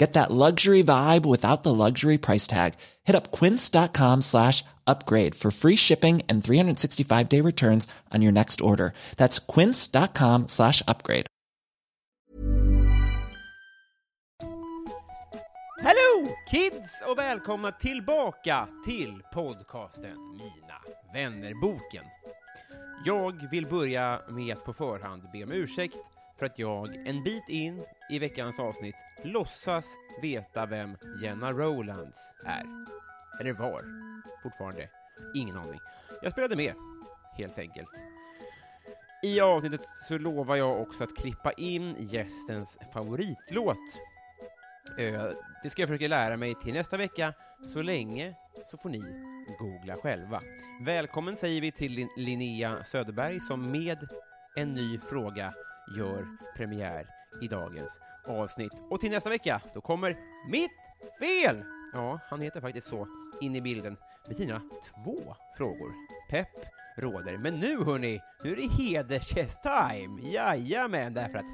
Get that luxury vibe without the luxury price tag. Hit up quince.com slash upgrade for free shipping and 365-day returns on your next order. That's quince.com slash upgrade. Hello kids och välkomna tillbaka till podcasten Mina vännerboken. Jag vill börja med att på förhand be om ursäkt för att jag en bit in i veckans avsnitt låtsas veta vem Jenna Rowlands är. Eller var. Fortfarande ingen aning. Jag spelade med, helt enkelt. I avsnittet så lovar jag också att klippa in gästens favoritlåt. Eh, det ska jag försöka lära mig till nästa vecka. Så länge så får ni googla själva. Välkommen säger vi till Linnea Söderberg som med en ny fråga gör premiär i dagens avsnitt. Och till nästa vecka, då kommer Mitt fel! Ja, han heter faktiskt så, in i bilden, med sina två frågor. Pepp råder. Men nu hörni, nu är det hedersgäst-time! Jajamän, därför att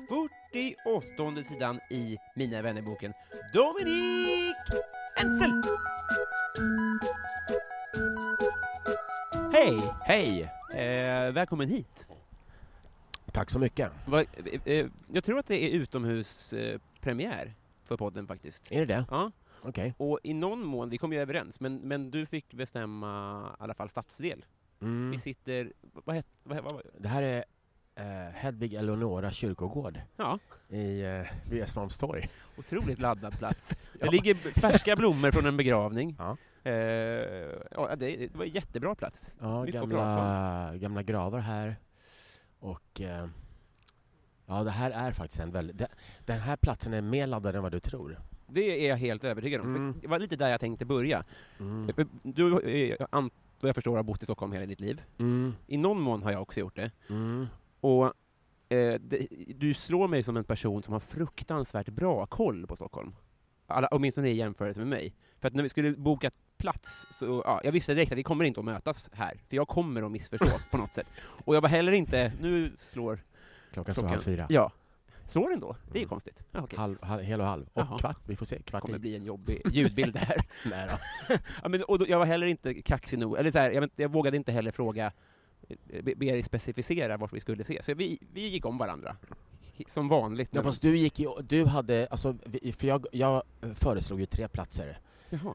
48 sidan i Mina vännerboken, Dominik Ensel! Hej! Hej! Eh, välkommen hit. Tack så mycket. Va, eh, eh, jag tror att det är utomhuspremiär eh, för podden faktiskt. Är det det? Ja, Okej. och i någon mån, vi kom ju överens, men, men du fick bestämma i alla fall stadsdel. Mm. Vi sitter, vad heter, vad, vad, Det här är eh, Hedvig Eleonora kyrkogård ja, i eh, Östermalmstorg. otroligt laddad plats. Det Ja. ligger färska blommor från en begravning. Ja. Eh, ja, det, det var en jättebra plats. Ja, Mycket gamla, gamla gravar här. Och eh, ja, det här är faktiskt en väldigt... Det, den här platsen är mer laddad än vad du tror. Det är jag helt övertygad om. Mm. För det var lite där jag tänkte börja. Mm. För Du, eh, ant- vad jag förstår, har bott i Stockholm hela ditt liv. Mm. I någon mån har jag också gjort det. Mm. Och eh, det, du slår mig som en person som har fruktansvärt bra koll på Stockholm. Alla, åtminstone i jämförelse med mig. För att när vi skulle boka plats, så ja, jag visste direkt att vi kommer inte att mötas här, för jag kommer att missförstå på något sätt. Och jag var heller inte, nu slår Klockan slår klockan. halv fyra. Ja. Slår den då? Det är ju Mm. konstigt. Ja, okej. Halv, halv, hel och halv. Och Jaha. kvart. Vi får se. Det Kvart kommer i. bli en jobbig ljudbild här. Nej då. ja, men, och då, jag var heller inte kaxig nog, eller så här, jag, vet, jag vågade inte heller fråga, eh, be, be er specificera vart vi skulle se. Så vi, vi gick om varandra. Som vanligt. Ja, fast du gick ju, du hade, alltså, för jag, jag föreslog ju tre platser.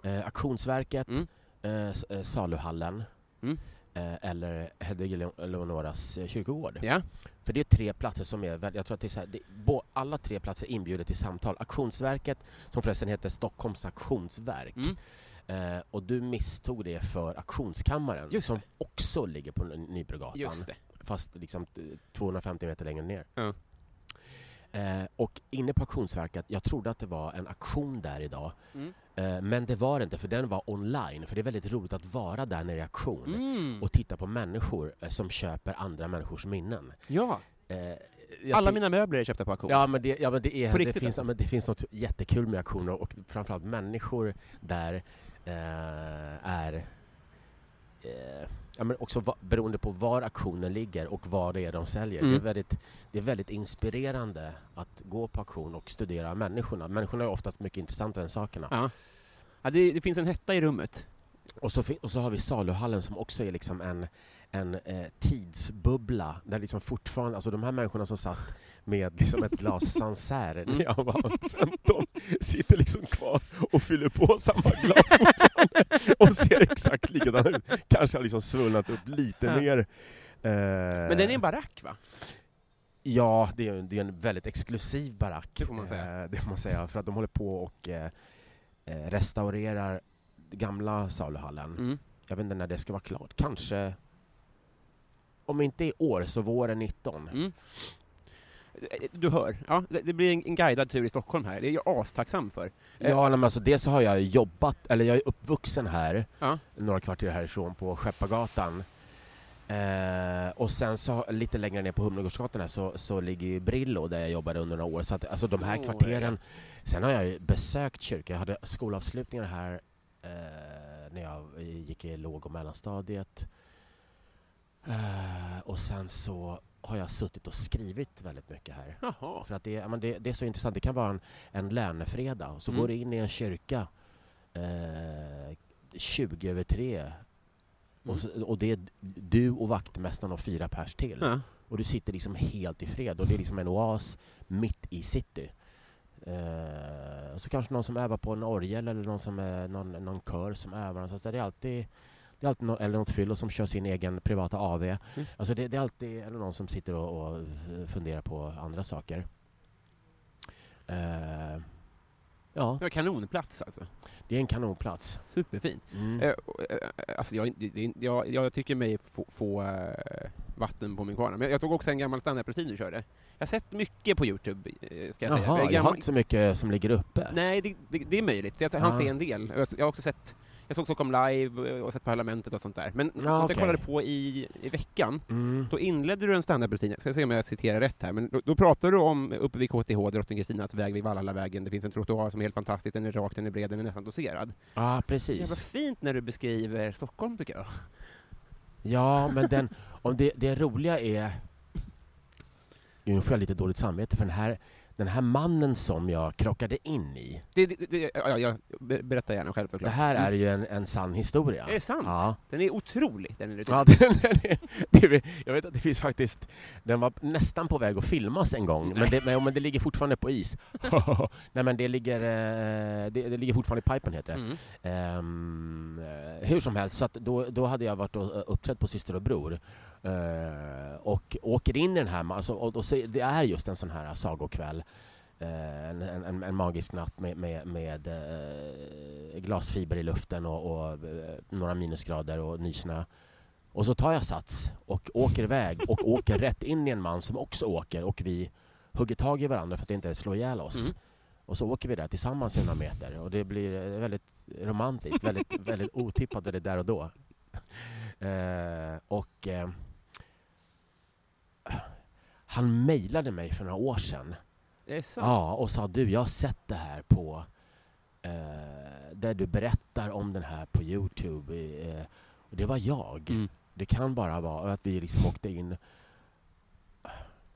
Eh, Auktionsverket, Mm. eh, eh, Saluhallen Mm. eh, eller Hedvig Ele- Eleonoras eh, kyrkogård. Ja. För det är tre platser som är, jag tror att det är så här, det, bo, alla tre platser inbjuder till samtal. Auktionsverket, som förresten heter Stockholms auktionsverk, Mm. eh, och du misstog det för Auktionskammaren, Just som det. också ligger på Ny- Nybrogatan, fast liksom eh, 250 meter längre ner. Ja. Eh, och inne på Auktionsverket, jag trodde att det var en auktion där idag, Mm. eh, men det var det inte, för den var online. För det är väldigt roligt att vara där nere i auktion Mm. och titta på människor eh, som köper andra människors minnen. Ja, Eh, alla mina möbler är köpta på auktion. Ja, men det, ja, men det, är, det, finns, alltså? ja, men det finns något jättekul med auktioner och framförallt människor där eh, är eh, ja, men också va, beroende på var auktionen ligger och vad det är de säljer. Mm. Det, är väldigt, det är väldigt inspirerande att gå på auktion och studera människorna. Människorna är oftast mycket intressantare än sakerna. Ja. Ja, det, det finns en hetta i rummet. Och så, och så har vi saluhallen som också är liksom en, en eh, tidsbubbla där liksom fortfarande, alltså de här människorna som satt med liksom ett glas Sancerre när jag var 15 sitter liksom kvar och fyller på samma glas fortfarande och ser exakt likadana ut. Kanske har liksom svullnat upp lite Ja. mer. Eh, Men den är en barack, va? Ja, det är, det är en väldigt exklusiv barack. Det får man säga. Eh, det får man säga, för att de håller på och eh, eh, restaurerar gamla saluhallen. Mm. Jag vet inte när det ska vara klart. Kanske, om inte i år, så våren 19. Mm. Du hör, ja, det, blir en, en guidad tur i Stockholm här. Det är jag astacksam för. Ja, nej, men alltså dels så har jag jobbat, eller jag är uppvuxen här, Ja. några kvarter härifrån, på Skeppargatan. Eh, och sen så lite längre ner på Humlegårdsgatan här, så, så ligger ju Brillo där jag jobbade under några år. Så att, alltså de här kvarteren. Sen har jag besökt kyrkor. Jag hade skolavslutningar här eh, när jag gick i låg och mellanstadiet. Eh, och sen så har jag suttit och skrivit väldigt mycket här. Jaha. För att det, men det, det är så intressant. Det kan vara en, en lönefredag. Så Mm. går du in i en kyrka eh, 20 över tre och, så, och det är du och vaktmästaren och fyra pers till. Ja. Och du sitter liksom helt i fred och det är liksom en oas mitt i city. Eh, så kanske någon som övar på en orgel eller någon, som är, någon, någon kör som övar där Det är alltid, det är alltid någon, eller något fyllo som kör sin egen privata AV. Alltså det, det är alltid eller någon som sitter och, och funderar på andra saker. Eh, ja, Det var kanonplats alltså. det är en kanonplats. Superfint. Mm. Eh, eh, alltså jag, det, jag, jag tycker mig få, få eh, vatten på min kvarn. Men jag tog också en gammal standup-rutin du körde. Jag har sett mycket på Youtube, eh, ska jag säga. Jaha, Jag är jag har gammal- inte så mycket som ligger uppe. Nej, det, det, det är möjligt. Jag hann Ah. se en del. Jag har också sett jag såg Stockholm live och sett Parlamentet och sånt där. Men Ja, något okej. jag kollade på i, i veckan, Mm. då inledde du en standup-rutin, jag ska se om jag citerar rätt här, men då, då pratar du om uppe vid KTH, Drottning Kristinas väg vid Valhallavägen, det finns en trottoar som är helt fantastisk, den är rak, den är bred, den är nästan doserad. Ja, Det var precis. fint när du beskriver Stockholm tycker jag. Ja, men den, om det, det roliga är... Nu får jag lite dåligt samvete för den här, den här mannen som jag krockade in i. Det, det, det, ja, ja, be- berätta gärna själv Det såklart. här är ju en, en sann historia. Är det sant? Ja. Den är otrolig, den rutinen. Ja, den, den är, det, är- jag vet att det finns faktiskt... Den var nästan på väg att filmas en gång, men det, men, men det ligger fortfarande på is. Nej, men det ligger, eh, det, det ligger fortfarande i pipen, heter det. Mm. Eh, hur som helst, så då, då hade jag varit och eh, uppträtt på Syster och Bror och åker in i den här, alltså, och, och så, det är just en sån här sagokväll, eh, en, en, en magisk natt med, med, med eh, glasfiber i luften och, och eh, några minusgrader och nysnö. Och så tar jag sats och åker iväg och åker rätt in i en man som också åker och vi hugger tag i varandra för att inte slå ihjäl oss. Mm. Och så åker vi där tillsammans i några meter och det blir eh, väldigt romantiskt, väldigt, väldigt otippat det där och då. Eh, och eh, han mejlade mig för några år sedan Är det sant? ja, och sa du, jag har sett det här på eh, där du berättar om den här på Youtube. Eh, och det var jag. Mm. Det kan bara vara att vi liksom åkte in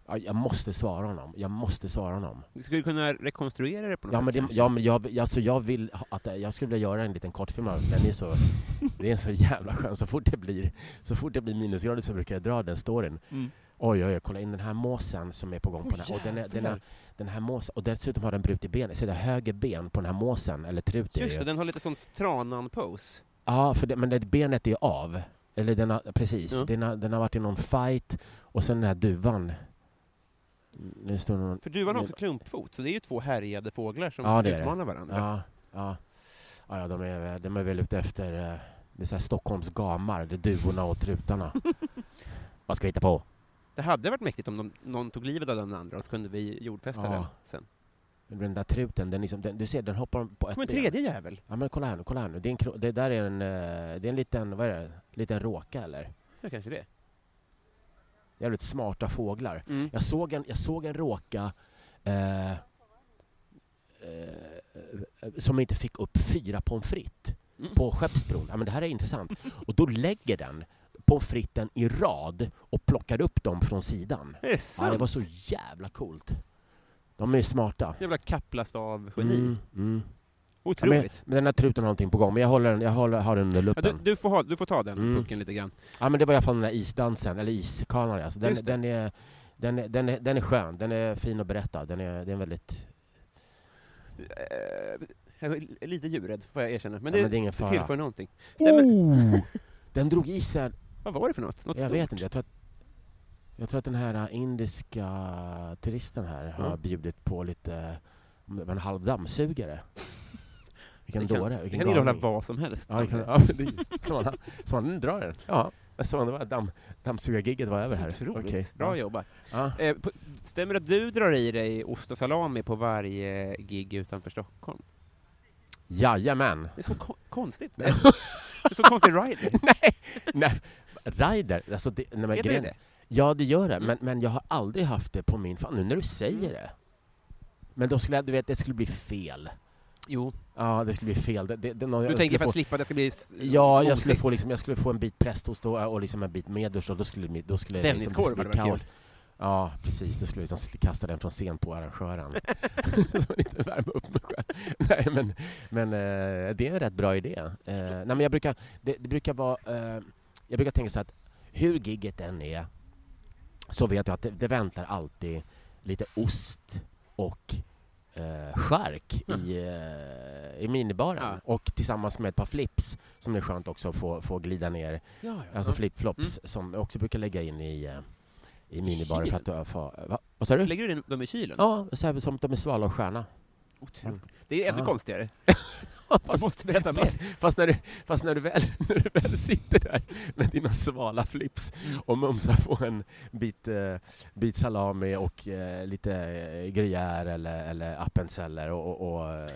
Ja, jag måste svara honom. Jag måste svara honom. Du skulle kunna rekonstruera det på något Ja, men, det, ja, men jag, alltså jag vill att jag skulle vilja göra en liten kortfilm av den. är så, det är så jävla skön. Så fort det blir, så fort det blir minusgrader så brukar jag dra den storyn. Mm. Oj, oj, oj, kolla in den här måsen som är på gång. på den, här. Och den, är, den, är, den här måsen, och dessutom har den brutit benet. Så det är höger ben på den här måsen, eller trut Just det ju. den har lite sån Stranan-pose. Ja, för det, men det, benet är av. Eller den har, precis. Ja. Den, har, den har varit i någon fight och sen den här duvan. Nu står någon, För duvan har också klumpfot, så det är ju två härjade fåglar som Ja, utmanar varandra. Ja, ja. ja, ja de, är, de är väl ute efter eh, det är så här Stockholms gamar, det är duvorna och trutarna. Vad ska vi hitta på? Det hade varit mäktigt om de, någon tog livet av den andra, och så kunde vi jordfästa Ja. den sen. Den där truten, den liksom, den, du ser, den hoppar på ett Som en ben. tredje jävel. Ja men kolla här nu, kolla här nu. Det, är en, det där är en, eh, det är en liten, vad är det? Liten råka eller? Ja, kanske det. Jävligt smarta fåglar. Mm. Jag såg en, jag såg en råka eh, eh, som inte fick upp fyra pommes frites Mm. på Skeppsbron. Ja, men det här är intressant. Och då lägger den pommes fritesen i rad och plockar upp dem från sidan. Är det sant? Ja, det var så jävla coolt. De är smarta. Jävla kaplastav-geni. Mm, mm. men, Otroligt. men den här truten har någonting på gång, men jag, håller den, jag håller, har den under Ja, luppen. du, du, får ha, du får ta den Mm. pucken lite grann. Ja men det var i alla fall den där isdansen, eller iskanan alltså. Den, det. den, är, den, är, den, är, den är skön, den är fin att berätta. Den är, det är väldigt... Eh, jag är lite djurrädd, får jag erkänna. Men ja, det, men det är ingen det fara. tillför någonting. Oh! Den drog i sig... Vad var det för något? Något Jag stort? vet inte, jag tror att, jag tror att den här äh, indiska turisten här har bjudit på lite, var en halv dammsugare. Vilken dåre, Det kan innehålla vad som helst. Ja, kan, ja, det, sådana, sådana drar den. Ja, jag såg det var damm, dammsugargigget var över här. Otroligt. Okej, Bra ja. jobbat. Ja. Eh, på- stämmer det att du drar i dig ost och salami på varje gig utanför Stockholm? Jajamän! Det är så ko- konstigt. det är så konstig rider. nej, nej, rider, alltså det, nej, men Är det det? Ja, det gör det, Mm. men, men jag har aldrig haft det på min... Fan, nu när du säger det. Men då skulle jag, du vet, det skulle bli fel. Jo. Ja, det skulle bli fel. Det, det, det, jag Du skulle tänker för få, att slippa att det ska bli s- Ja, jag skulle, få liksom, jag skulle få en bit prästost och, och liksom en bit medost och då skulle, det- då skulle det liksom, det Denniskorv skulle hade bli varit kaos. Ja, precis. Då skulle jag liksom kasta den från scen på arrangören. Så man inte värma upp mig själv. Nej, men, men eh, det är en rätt bra idé. Eh, nej, men jag brukar, det, det brukar vara... Eh, jag brukar tänka så att hur gigget än är så vet jag att det, det väntar alltid lite ost och eh, chark i, eh, i minibaren. Ja. Och tillsammans med ett par flips som är skönt också att få, få glida ner. Ja, ja. Alltså ja. flipflops som jag också brukar lägga in i, eh, i minibaren för att få... Va? Vad sa du? Lägger du in dem i kylen? Ja, så här, som de är svala och stjärna. Otroligt. Det är ännu Ja. konstigare. Fast, måste berätta mer. fast, fast, när du, fast när, du väl, när du väl sitter där med dina svala flips Mm. och mumsar på en bit, eh, bit salami och eh, lite eh, gruyère eller, eller appenzeller och, och, och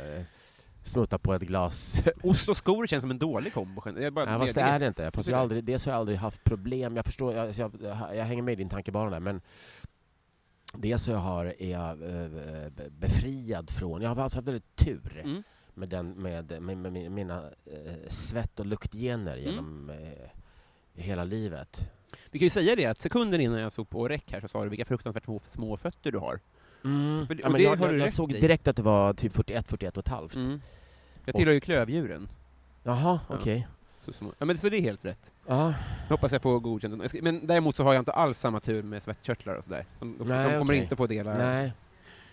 smuttar på ett glas. Ost och skor känns som en dålig kombo. Jag bara Nej, fast det är det inte. Fast jag aldrig, dels har jag aldrig haft problem. Jag förstår, jag, jag, jag hänger med i din tankebana där, men dels så jag har, är jag be- befriad från, jag har haft väldigt tur Mm. Med, den, med, med, med min- mina eh, svett och luktgener Mm. genom eh, hela livet. Vi kan ju säga det att sekunden innan jag såg på räck här så sa du vilka fruktansvärt små, fötter du har. Mm. För Ja, och men jag, jag, jag såg direkt att det var typ 41, 41 och ett halvt. Mm. Jag tillhör ju klövdjuren. Jaha, Ja. okej. Små. Ja, men, så det är helt rätt. Ja. Jag hoppas jag får godkänt. Men däremot så har jag inte alls samma tur med svettkörtlar och sådär. De, de, Nej, de kommer okej. inte få delar. Nej.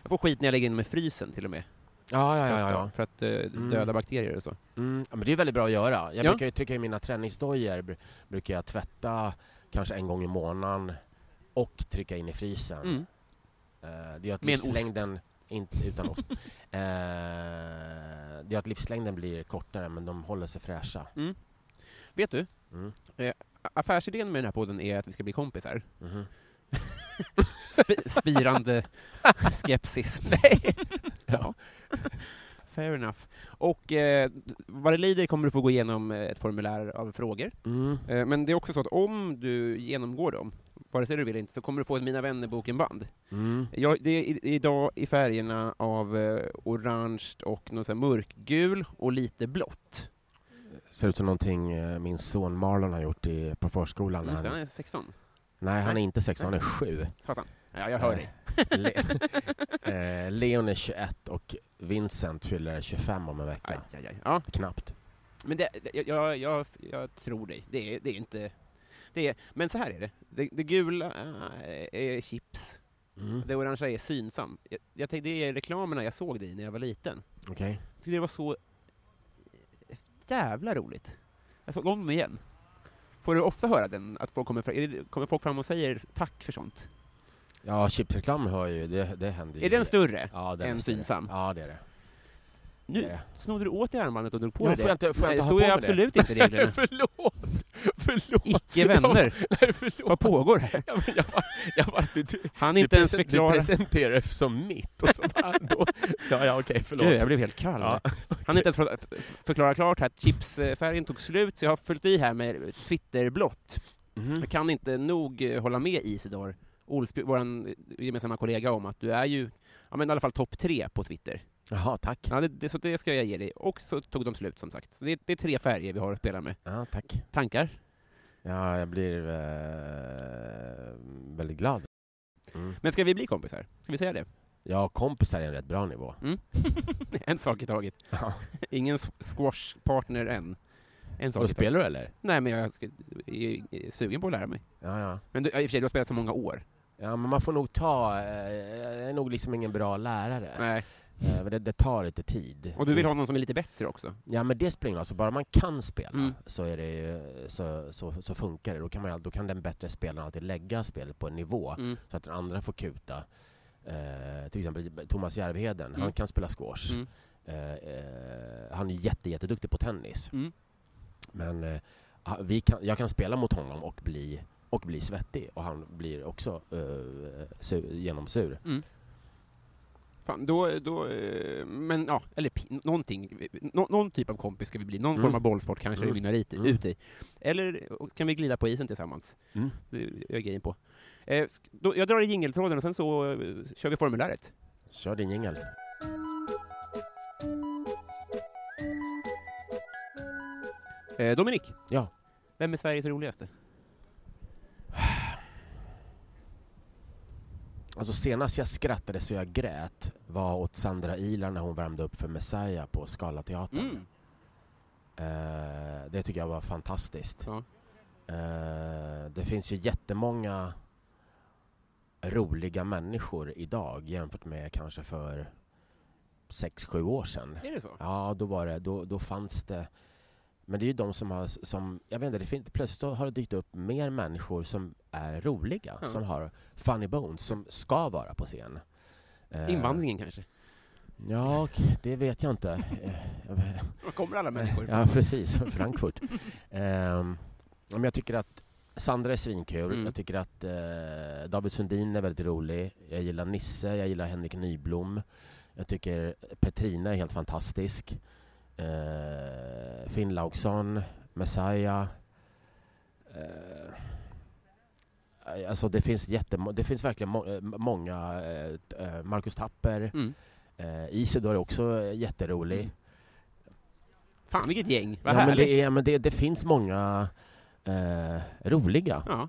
Jag får skit när jag lägger in dem i frysen till och med. Ja, ja, ja. För ja. För att eh, Mm. döda bakterier och så. Mm, ja, men det är väldigt bra att göra. Jag Ja. brukar ju trycka i mina träningsdojor, br- brukar jag tvätta kanske en gång i månaden och trycka in i frysen. Mm. Eh, det gör att Med livslängden, inte utan ost, eh, det gör att livslängden blir kortare men de håller sig fräscha. Vet du? Mm. Affärsidén med den här podden är att vi ska bli kompisar. Mhm. Sp- spirande skepsis. Nej! Ja. Fair enough. Och eh, vad det lider kommer du få gå igenom eh, ett formulär av frågor. Mm. Eh, men det är också så att om du genomgår dem, vare sig du vill eller inte, så kommer du få ett Mina vänner-boken-band. Mm. Jag, det är i, idag i färgerna av eh, orange och något mörkgul och lite blått. Ser ut som någonting eh, min son Marlon har gjort i, på förskolan. Just det, han, är 16. nej, han är Nej. inte 16, han är 7. Satan. Ja, jag hör dig. Le, eh, Leon är 21 och Vincent fyller 25 om en vecka. Aj, aj, aj. Ja, Knappt. men det, det, jag, jag, jag, tror dig. Det är, det är inte... Det är, men så här är det. Det, det gula eh, är chips. Mm. Det orangea är synsam. Jag, jag tänkte, det är reklamerna jag såg dig när jag var liten. Okej. Jag tyckte det var så jävla roligt. Jag såg om igen. Får du ofta höra den? Att folk kommer, fram, kommer folk fram och säger tack för sånt? Ja, chipsreklam har ju, det, det händer ju. Är den större? ja, den än är större. synsam? Ja, det är det. det, är Nu det. snodde du åt i armbandet och drog på Ja, dig får det. inte- får jag Nej, inte ha så är absolut inte reglerna. förlåt! Förlåt! Icke vänner. Nej, förlåt. Vad pågår här? Ja, jag, jag bara, du, Han inte ens förklara. Du presenterar det som mitt och så bara, då, Ja, ja, okej, förlåt. Gud, jag blev helt kall. Ja, Han inte ens för, förklara klart här chipsfärgen tog slut, så jag har fyllt i här med Twitterblått. Mhm. Jag kan inte nog eh, hålla med Isidor Olsby, vår gemensamma kollega, om att du är ju ja, men i alla fall topp tre på Twitter. Jaha, tack. Ja, det, det, så det ska jag ge dig. Och så tog de slut som sagt. Så det, det är tre färger vi har att spela med. Ja, tack. Tankar? Ja, jag blir eh, väldigt glad. Mm. Men ska vi bli kompisar? Ska vi säga det? Ja, kompisar är en rätt bra nivå. en sak i taget. Ja. Ingen squashpartner än. En sak Och spelar du eller? Nej, men jag är sugen på att lära mig. Ja, ja. Men du, i och för sig, du har spelat så många år. Ja, men man får nog ta... Eh, jag är nog liksom ingen bra lärare. Nej. Eh, det, det tar lite tid. Och du vill ha någon som är lite bättre också. Ja, men det spelar ingen roll. Alltså, bara man kan spela Mm. så, är det, ju- så, så, så funkar det. Då kan, man, då kan den bättre spelaren alltid lägga spelet på en nivå Mm. så att den andra får kuta. Eh, till exempel Thomas Järvheden, Mm. han kan spela squash. Mm. Eh, eh, han är jätte, jätteduktig på tennis. Mm. Men eh, vi kan, jag kan spela mot honom och bli, och bli svettig och han blir också uh, sur, genomsur. Fan, då, då, eh, men ja, eller någonting, nå, någon typ av kompis ska vi bli, någon Mm. form av bollsport kanske Mm. det mynnar ut, Mm. ut i. Eller kan vi glida på isen tillsammans? Mm. Det är jag grejen på. Eh, då, jag drar i jingeltråden och sen så eh, kör vi formuläret. Kör din jingel. Eh, Dominik, Ja. vem är Sveriges roligaste? Alltså senast jag skrattade så jag grät var åt Sandra Ilar när hon värmde upp för Messiah på Scalateatern. Mm. Eh, det tycker jag var fantastiskt. Ja. Eh, det finns ju jättemånga roliga människor idag jämfört med kanske för sex sju år sedan. Är det så? Ja, då var det, då, då fanns det men det är ju de som har, som, jag vet inte, det finns, plötsligt har det dykt upp mer människor som är roliga, Ja. som har funny bones, som ska vara på scen. Eh, Invandringen kanske? Ja, det vet jag inte. Var kommer alla människor Ja, precis. Frankfurt. Men jag tycker att Sandra är svinkul. Mm. Jag tycker att eh, David Sundin är väldigt rolig. Jag gillar Nisse, jag gillar Henrik Nyblom. Jag tycker Petrina är helt fantastisk. Eh, Finn Laugsson, Messiah. Eh, alltså det finns, jättemo- det finns verkligen må- eh, många. Eh, eh, Marcus Tapper. Mm. Eh, Isidor är också eh, jätterolig. Mm. Fan vilket gäng, vad ja, men härligt! det, är, men det, det finns många eh, roliga. Ja.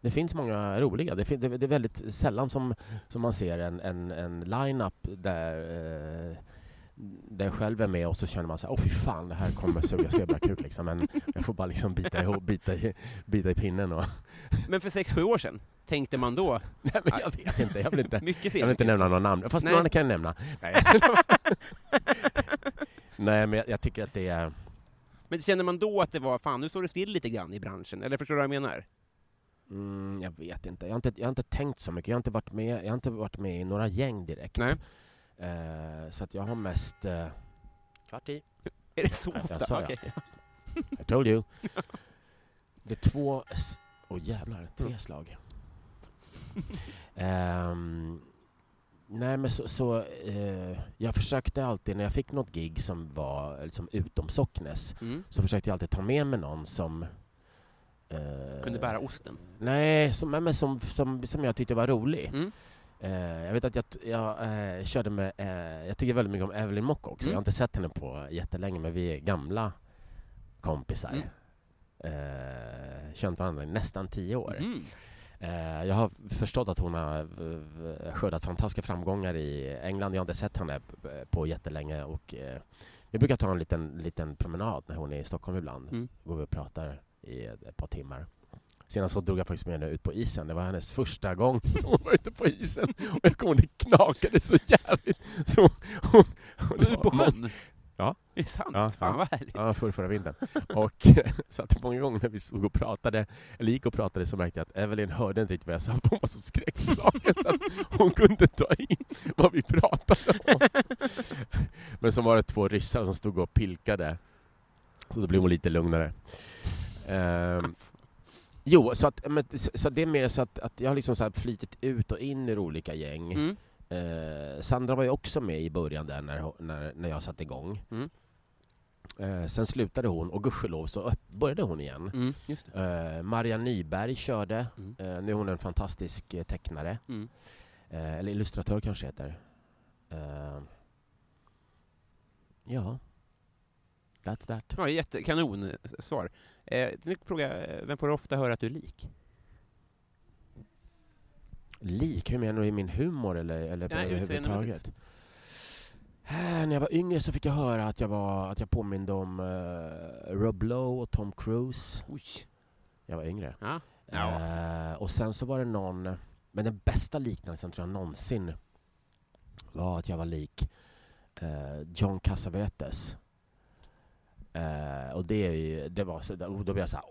Det finns många roliga. Det, det, det är väldigt sällan som, som man ser en, en, en line-up där, eh, jag själv är med och så känner man så här, åh fy fan, det här kommer suga zebrakuk liksom. Men jag får bara liksom bita, ihop, bita, i, bita i pinnen och... Men för sex sju år sedan, tänkte man då, Nej, men jag vet inte, jag vill inte, jag vill inte nämna några namn. Fast Nej. några kan jag nämna. Nej, Nej men jag, jag tycker att det är... Men kände man då att det var, fan nu står det still lite grann i branschen, eller förstår du vad jag menar? Mm, jag vet inte. Jag har inte. Jag har inte tänkt så mycket. Jag har inte varit med, jag har inte varit med i några gäng direkt. Nej. Eh, så att jag har mest... Eh, kvart i. Är det så ofta? jag sa ja. Okej. I told you. Det är två... Åh oh, jävlar, tre Mm. slag. Ehm, nej men så... så eh, jag försökte alltid, när jag fick något gig som var liksom utom Socknes, Mm. så försökte jag alltid ta med mig någon som... eh, Kunde bära osten? Nej, som, men som, som, som jag tyckte var rolig. Mm. Eh, jag vet att jag, jag eh, körde med, eh, jag tycker väldigt mycket om Evelyn Mock också. Mm. Jag har inte sett henne på jättelänge, men vi är gamla kompisar. Mm. Eh, känt varandra i nästan tio år. Mm. Eh, jag har förstått att hon har skördat fantastiska framgångar i England. Jag har inte sett henne på jättelänge och eh, vi brukar ta en liten, liten promenad när hon är i Stockholm ibland. Mm. Går vi och pratar i ett par timmar. Senast så drog jag faktiskt med henne ut på isen. Det var hennes första gång som hon var ute på isen. Och jag kommer det knakade så jävligt. Så hon, hon, du på sjön? Ja. Det är sant? Ja, Fan vad härligt. Ja, förra, förra vintern. Och så att många gånger när vi stod och pratade, eller gick och pratade, så märkte jag att Evelyn hörde inte riktigt vad jag sa. Hon var så skräckslagen så att hon kunde ta in vad vi pratade om. Men så var det två ryssar som stod och pilkade. Så då blev hon lite lugnare. Ehm, jo, så, att, men, så det är mer så att, att jag har liksom så flytit ut och in ur olika gäng. Mm. Eh, Sandra var ju också med i början där när, när, när jag satte igång. Mm. Eh, sen slutade hon och gudskelov så började hon igen. Mm. Eh, Maria Nyberg körde. Mm. Eh, nu är hon en fantastisk eh, tecknare. Mm. Eh, eller illustratör kanske heter. Ja. That's that. Ja, jättekanon eh, svar. Eh, fråga, eh, vem får du ofta höra att du är lik? Lik? Hur menar du? I min humor eller, eller Nej, överhuvudtaget? Äh, när jag var yngre så fick jag höra att jag, var, att jag påminde om uh, Rob Lowe och Tom Cruise. Oj. Jag var yngre. Ja. Ja. Eh, och sen så var det någon, men den bästa liknelsen tror jag någonsin var att jag var lik eh, John Cassavetes. Eh, och det, är ju, det var så, då blev jag så här,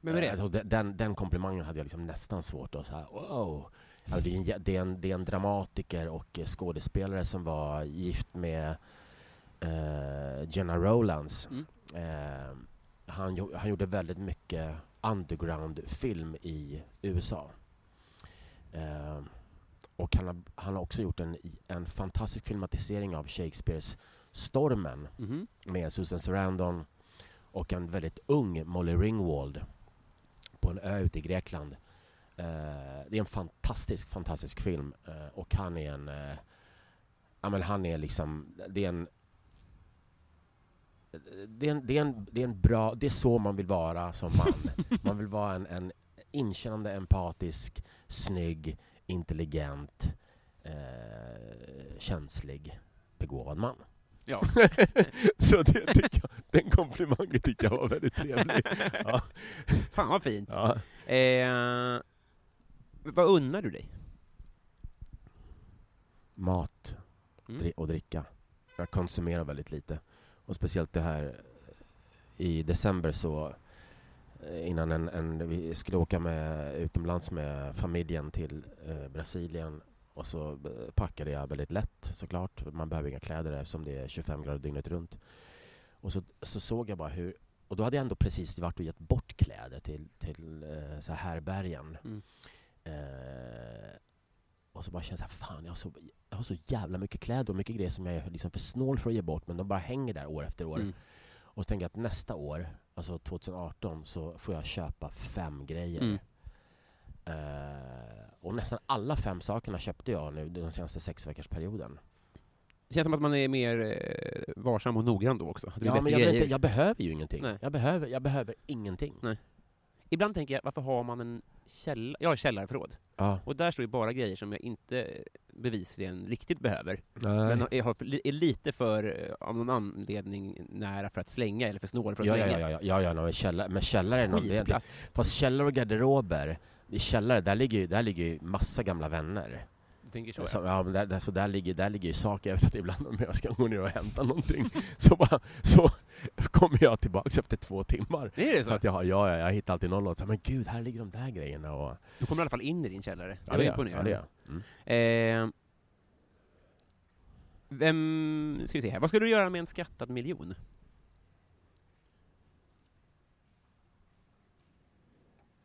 Vem är det? och den, den komplimangen hade jag liksom nästan svårt att säga. Wow. Alltså det, är en, det, är en, det är en dramatiker och skådespelare som var gift med eh, Jenna Rowlands. Mm. Eh, han, han gjorde väldigt mycket underground-film i USA. Eh, och han har, han har också gjort en, en fantastisk filmatisering av Shakespeares Stormen Mhm. med Susan Sarandon och en väldigt ung Molly Ringwald på en ö ute i Grekland. Eh, det är en fantastisk, fantastisk film eh, och han är en... Eh, ja, men han är liksom... Det är en... Det är en, det, är en, det är en bra... Det är så man vill vara som man. Man vill vara en, en inkännande, empatisk, snygg, intelligent, eh, känslig, begåvad man. Ja. Så det tycker jag, den komplimangen tyckte jag var väldigt trevlig. Ja. Fan vad fint. Ja. Eh, vad unnar du dig? Mat Mm. och dricka. Jag konsumerar väldigt lite. Och speciellt det här i december så eh, innan en, en, vi skulle åka med, utomlands med familjen till eh, Brasilien och så eh, packade jag väldigt lätt såklart. Man behöver inga kläder eftersom det är 25 grader dygnet runt. Och så, så såg jag bara hur, och då hade jag ändå precis varit och gett bort kläder till, till eh, så här härbärgen. Mm. Eh, och så bara kände jag så här, fan jag har så, jag har så jävla mycket kläder och mycket grejer som jag är liksom för snål för att ge bort men de bara hänger där år efter år. Mm. Och så tänker jag att nästa år, alltså 2018, så får jag köpa fem grejer. Mm. Eh, och nästan alla fem sakerna köpte jag nu den senaste sex veckors perioden. Det känns som att man är mer eh, varsam och noggrann då också. Ja, men jag, inte, jag behöver ju ingenting. Nej. Jag behöver, jag behöver ingenting. Nej. Ibland tänker jag, varför har man en källa... Jag har källarförråd. Ja. Och där står ju bara grejer som jag inte bevisligen riktigt behöver. Nej. Men jag har, är lite för, eh, av någon anledning, nära för att slänga, eller för snål för att Ja, ja, slänga. ja, ja, ja, ja, men källare, men källare är Skitplats. Fast källare och garderober, i källare, där ligger ju, där ligger ju massa gamla vänner. Du tänker så, Så, ja. men där, där, så där ligger, där ligger ju saker, jag vet att ibland om jag ska gå ner och hämta någonting, så, bara, så kommer jag tillbaka efter två timmar. Är det Så så? att jag, har- ja, ja, jag hittar alltid någon låt, så, men gud, här ligger de där grejerna och... Du kommer i alla fall in i din källare. Ja, det är gör jag. Ja. Mm. Eh, vem, ska vi se här, vad ska du göra med en skattad miljon?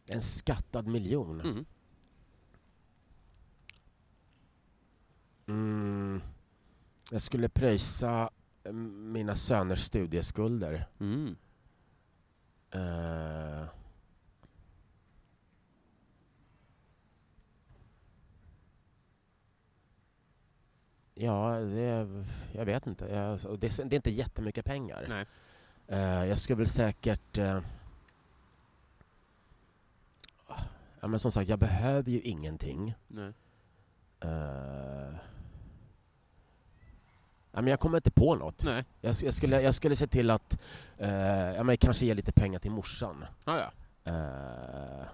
En skattad miljon. Mm. Mm. Jag skulle pröjsa eh, mina söners studieskulder. Mm. Eh. Ja, det, jag vet inte. Jag, det, är- det är inte jättemycket pengar. Nej. Eh, jag skulle väl säkert... eh, ja, men som sagt, jag behöver ju ingenting. Nej. Eh, ja, men jag kommer inte på något. Nej. Jag, jag, skulle, jag skulle se till att eh, ja, men kanske ge lite pengar till morsan. Ah, ja. Eh,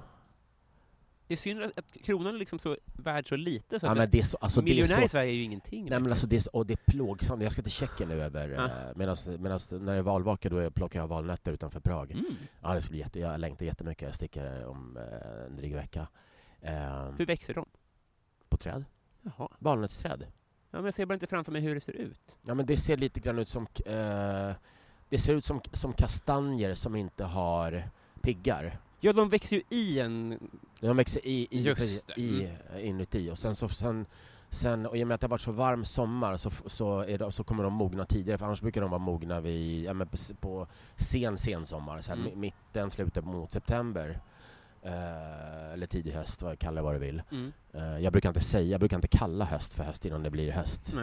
Det är synd att, kronan är liksom så värd så lite, så ja, men det är så, alltså, miljonär så, i Sverige är ju ingenting. Nej men alltså det är, så- och det är plågsamt. Jag ska till Tjeckien nu över, Ja. eh, medans när det är valvaka då plockar jag valnötter utanför Prag. Mm. Ja, det ska bli jätte, jag längtar jättemycket. Jag sticker om eh, en dryg vecka. Eh, Hur växer de? på träd. Jaha. Valnötsträd. Ja, men jag ser bara inte framför mig hur det ser ut. Ja men det ser lite grann ut som, eh, det ser ut som, som kastanjer som inte har piggar. Ja, de växer ju i en... De växer i, i, Just det. i inuti och sen så sen, sen, och i och med att det har varit så varm sommar så, så, är det, så kommer de mogna tidigare för annars brukar de vara mogna vid, ja, men på, på sen sensommar, så här, Mm. mi- mitten, slutet mot september. Eh, eller tidig höst, vad, kalla det vad du vill. Mm. Eh, jag brukar inte säga, jag brukar inte kalla höst för höst innan det blir höst.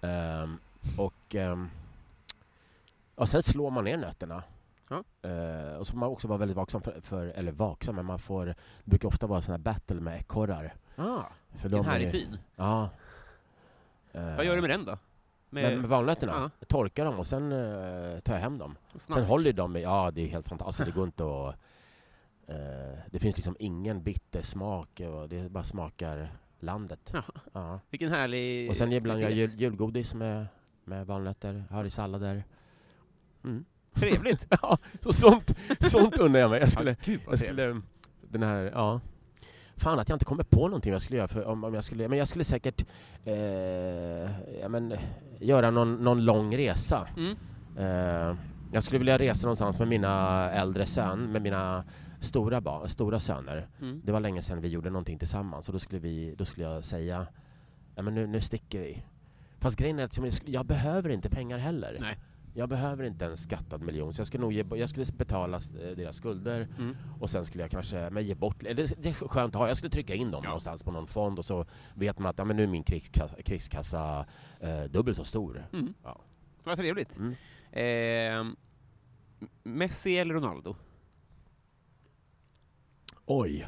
Ehm, och, um, och sen slår man ner nötterna. Ja. Eh, och så får man också vara väldigt vaksam för, för eller vaksam, men man får, det brukar ofta vara sån här battle med ekorrar. Ah, För vilken härlig är- syn. Ja. Eh, Vad gör du med den då? med, med valnötterna? Ja. Jag torkar dem och sen eh, tar jag hem dem. Sen håller de ja det är helt fantastiskt, Alltså, det går inte att... Eh, det finns liksom ingen bitter smak, och det bara smakar landet. Ja. Ja. Vilken härlig Och sen ibland gör jag jul, julgodis med, med valnötter, har i sallader. Mm. Trevligt! Ja, så sånt, sånt unnar jag mig. Jag skulle, ja, jag skulle, den här, ja. Fan att jag inte kommer på någonting jag skulle göra. För om, om jag skulle, men jag skulle säkert eh, ja, men, göra någon, någon lång resa. Mm. Eh, jag skulle vilja resa någonstans med mina äldre sön, med mina stora, ba, stora söner. Mm. Det var länge sedan vi gjorde någonting tillsammans och då skulle, vi, då skulle jag säga ja, men nu, nu sticker vi. Fast grejen är att jag, jag behöver inte pengar heller. Nej. Jag behöver inte en skattad miljon, så jag skulle nog ge, jag skulle betala eh, deras skulder Mm. och sen skulle jag kanske men ge bort, eller det, det är skönt att ha, jag skulle trycka in dem Ja. någonstans på någon fond och så vet man att ja, men nu är min krigskassa, krigskassa eh, dubbelt så stor. Mm. Ja. Vad trevligt. Mm. Eh, Messi eller Ronaldo? Oj.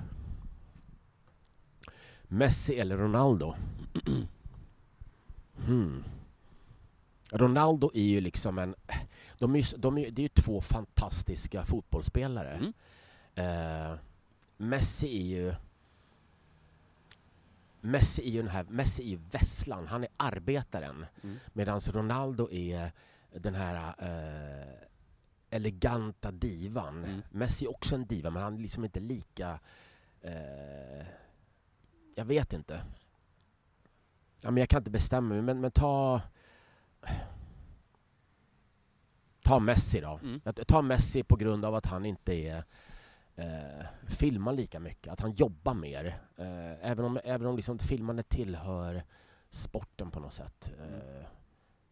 Messi eller Ronaldo? hmm. Ronaldo är ju liksom en... De är, de är, det är ju två fantastiska fotbollsspelare. Mm. Eh, Messi är ju... Messi är ju den här, Messi är ju vesslan, han är arbetaren. Mm. Medan Ronaldo är den här eh, eleganta divan. Mm. Messi är också en diva, men han är liksom inte lika... Eh, jag vet inte. Ja, men jag kan inte bestämma mig, men, men ta... Ta Messi då. Mm. Tar Messi på grund av att han inte är eh, filmar lika mycket, att han jobbar mer. Eh, även om, även om liksom filmandet tillhör sporten på något sätt. Eh,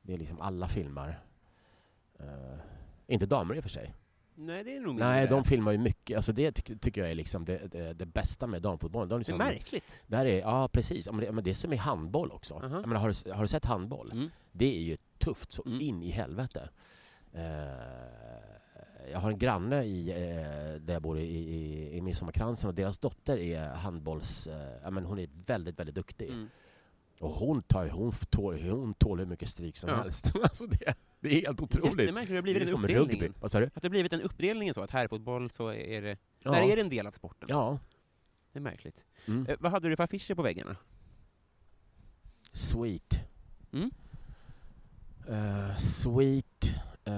det är liksom alla filmar. Eh, inte damer i och för sig. Nej, det är nog Nej, de filmar ju mycket. Alltså det ty- tycker jag är liksom det, det, det bästa med damfotbollen. De Det är liksom, märkligt. där är, ja, precis. Men det, men det är som i handboll också. Aha. Jag menar, har, du, har du sett handboll? Mm. Det är ju tufft så Mm. in i helvete. Eh, jag har en granne i, eh, där jag bor i, i, i Midsommarkransen och deras dotter är handbolls... Eh, men hon är väldigt, väldigt duktig. Mm. Och hon, tar, hon, tål, hon tål hur mycket stryk som Ja. helst. alltså det, det är helt otroligt. Jättemärkligt, det har blivit det uppdelningen. rugby. Vad sa du? Att det har blivit en uppdelning så, att herrfotboll så är det... Ja. Där är det en del av sporten. Ja. Det är märkligt. Mm. Eh, vad hade du för affischer på väggarna? Sweet. Mm. Eh, sweet. Uh,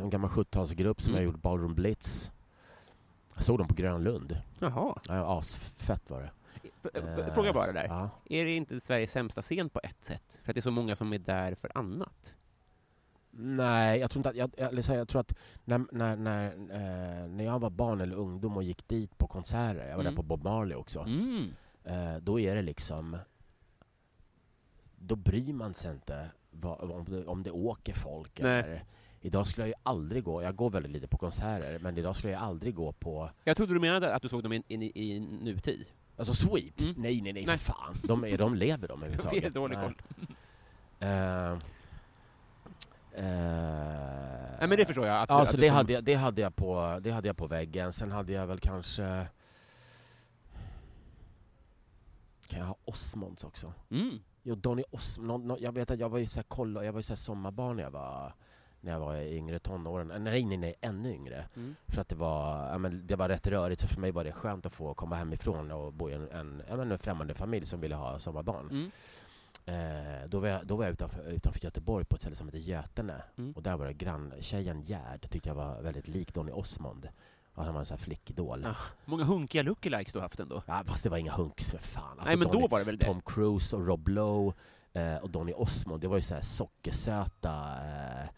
en gammal 70-talsgrupp som Mm. jag gjort, Ballroom Blitz. Jag såg dem på Grönlund. Jaha. Ja, asfett var det. F- f- Eh, Fråga bara där. Ja. Är det inte Sveriges sämsta scen på ett sätt? För att det är så många som är där för annat? Nej, jag tror inte att... Jag, jag, jag tror att när, när, när, eh, när jag var barn eller ungdom och gick dit på konserter, jag var Mm. där på Bob Marley också, Mm. eh, då är det liksom... Då bryr man sig inte om, det, om det åker folk. Nej. Eller, idag skulle jag ju aldrig gå, jag går väldigt lite på konserter, men idag skulle jag aldrig gå på... Jag trodde du menade att du såg dem i, i, i nutid. Alltså Sweet? Mm. Nej, nej, nej, Nej. för fan. De, är, de lever de överhuvudtaget? har dålig koll. Eh, eh, Nej, men det förstår jag. Att Ja, att så du det som- hade, jag, det, hade jag på, det hade jag på väggen. Sen hade jag väl kanske... Kan jag ha Osmonds också? Mm. Jo, Donny Osmond. Jag vet att jag var ju så här, kolla, jag var ju så här sommarbarn när jag var, när jag var yngre tonåren. Eh, Nej, nej, nej, ännu yngre. Mm. För att det var, ja, men det var rätt rörigt, så för mig var det skönt att få komma hemifrån och bo i en, en, ja, men en främmande familj som ville ha sommarbarn. Mm. Eh, då, var jag, då var jag utanför, utanför Göteborg på ett ställe som heter Götene. Mm. Och där var det granntjejen Gerd, tyckte jag var väldigt lik Donny Osmond. Och han var en sån här flickidol. Ah, Många hunkiga lookalikes du haft ändå. Ja, fast det var inga hunks för fan. Alltså, Nej, men Donny, då var det väl det? Tom Cruise och Rob Lowe eh, och Donny Osmond, det var ju så här sockersöta eh,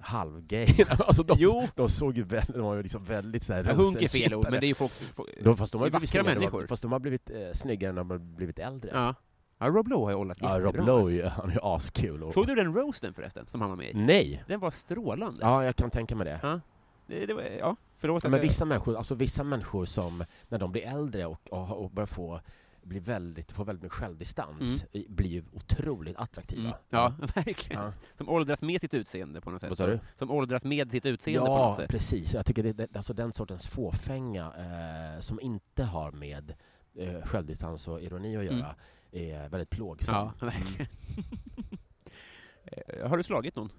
halvgay. alltså de, Jo. de såg ju väldigt, de var ju liksom väldigt så här Ja, hunk är fel ord, men det är ju folk... folk de, fast de har vackra snyggare, de människor. har, fast de har blivit eh, snyggare när de har blivit äldre. ja. ja, Rob Lowe har ju hållit Ja, Rob Lowe, alltså. han är ju askul. Såg du den roasten förresten, som han var med i? Nej! Den var strålande. Ja, jag kan tänka mig det. Ja. Det, det var, ja, förlåt Ja, men vissa människor, alltså vissa människor som, när de blir äldre och, och, och börjar få blir väldigt, får väldigt mycket självdistans, i- blir ju otroligt attraktiva. Mm. Ja, verkligen. Ja. Som åldras med sitt utseende på något sätt. Vad sa du? Som åldras med sitt utseende på Ja, något sätt. precis. Jag tycker det, det, alltså den sortens fåfänga eh, som inte har med eh, självdistans och ironi att göra är väldigt plågsam. Ja, verkligen. Eh, Har du slagit någon?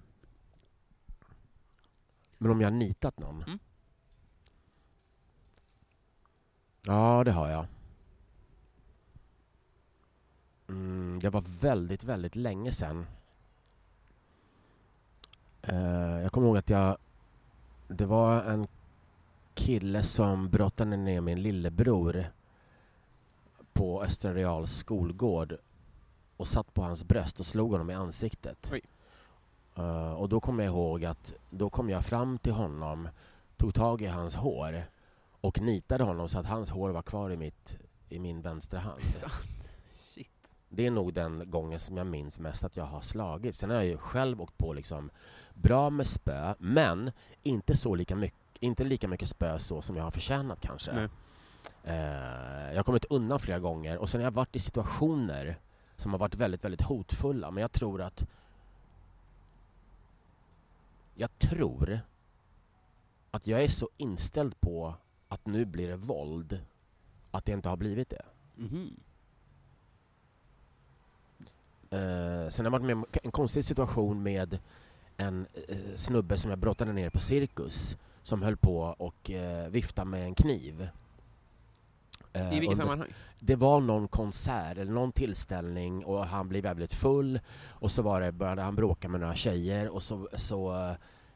Men om jag har nitat någon? Mm. Ja, det har jag. Mm, det var väldigt, väldigt länge sedan. Eh, jag kommer ihåg att jag... Det var en kille som brottade ner min lillebror på Östra Reals skolgård och satt på hans bröst och slog honom i ansiktet. Oj. Eh, och då kommer jag ihåg att då kom jag fram till honom, tog tag i hans hår och nitade honom så att hans hår var kvar i, mitt, i min vänstra hand. Shit. Det är nog den gången som jag minns mest att jag har slagit. Sen har jag ju själv åkt på liksom bra med spö, men inte, så lika, mycket, inte lika mycket spö så som jag har förtjänat kanske. Eh, jag har kommit undan flera gånger och sen har jag varit i situationer som har varit väldigt, väldigt hotfulla. Men jag tror att... Jag tror att jag är så inställd på att nu blir det våld att det inte har blivit det. Mhm. Eh, sen har jag varit med om en konstig situation med en eh, snubbe som jag brottade ner på cirkus som höll på och eh, vifta med en kniv. Eh, I vilket under- sammanhang? Det var någon konsert eller någon tillställning och han blev väldigt full och så var det, började han bråka med några tjejer och så, så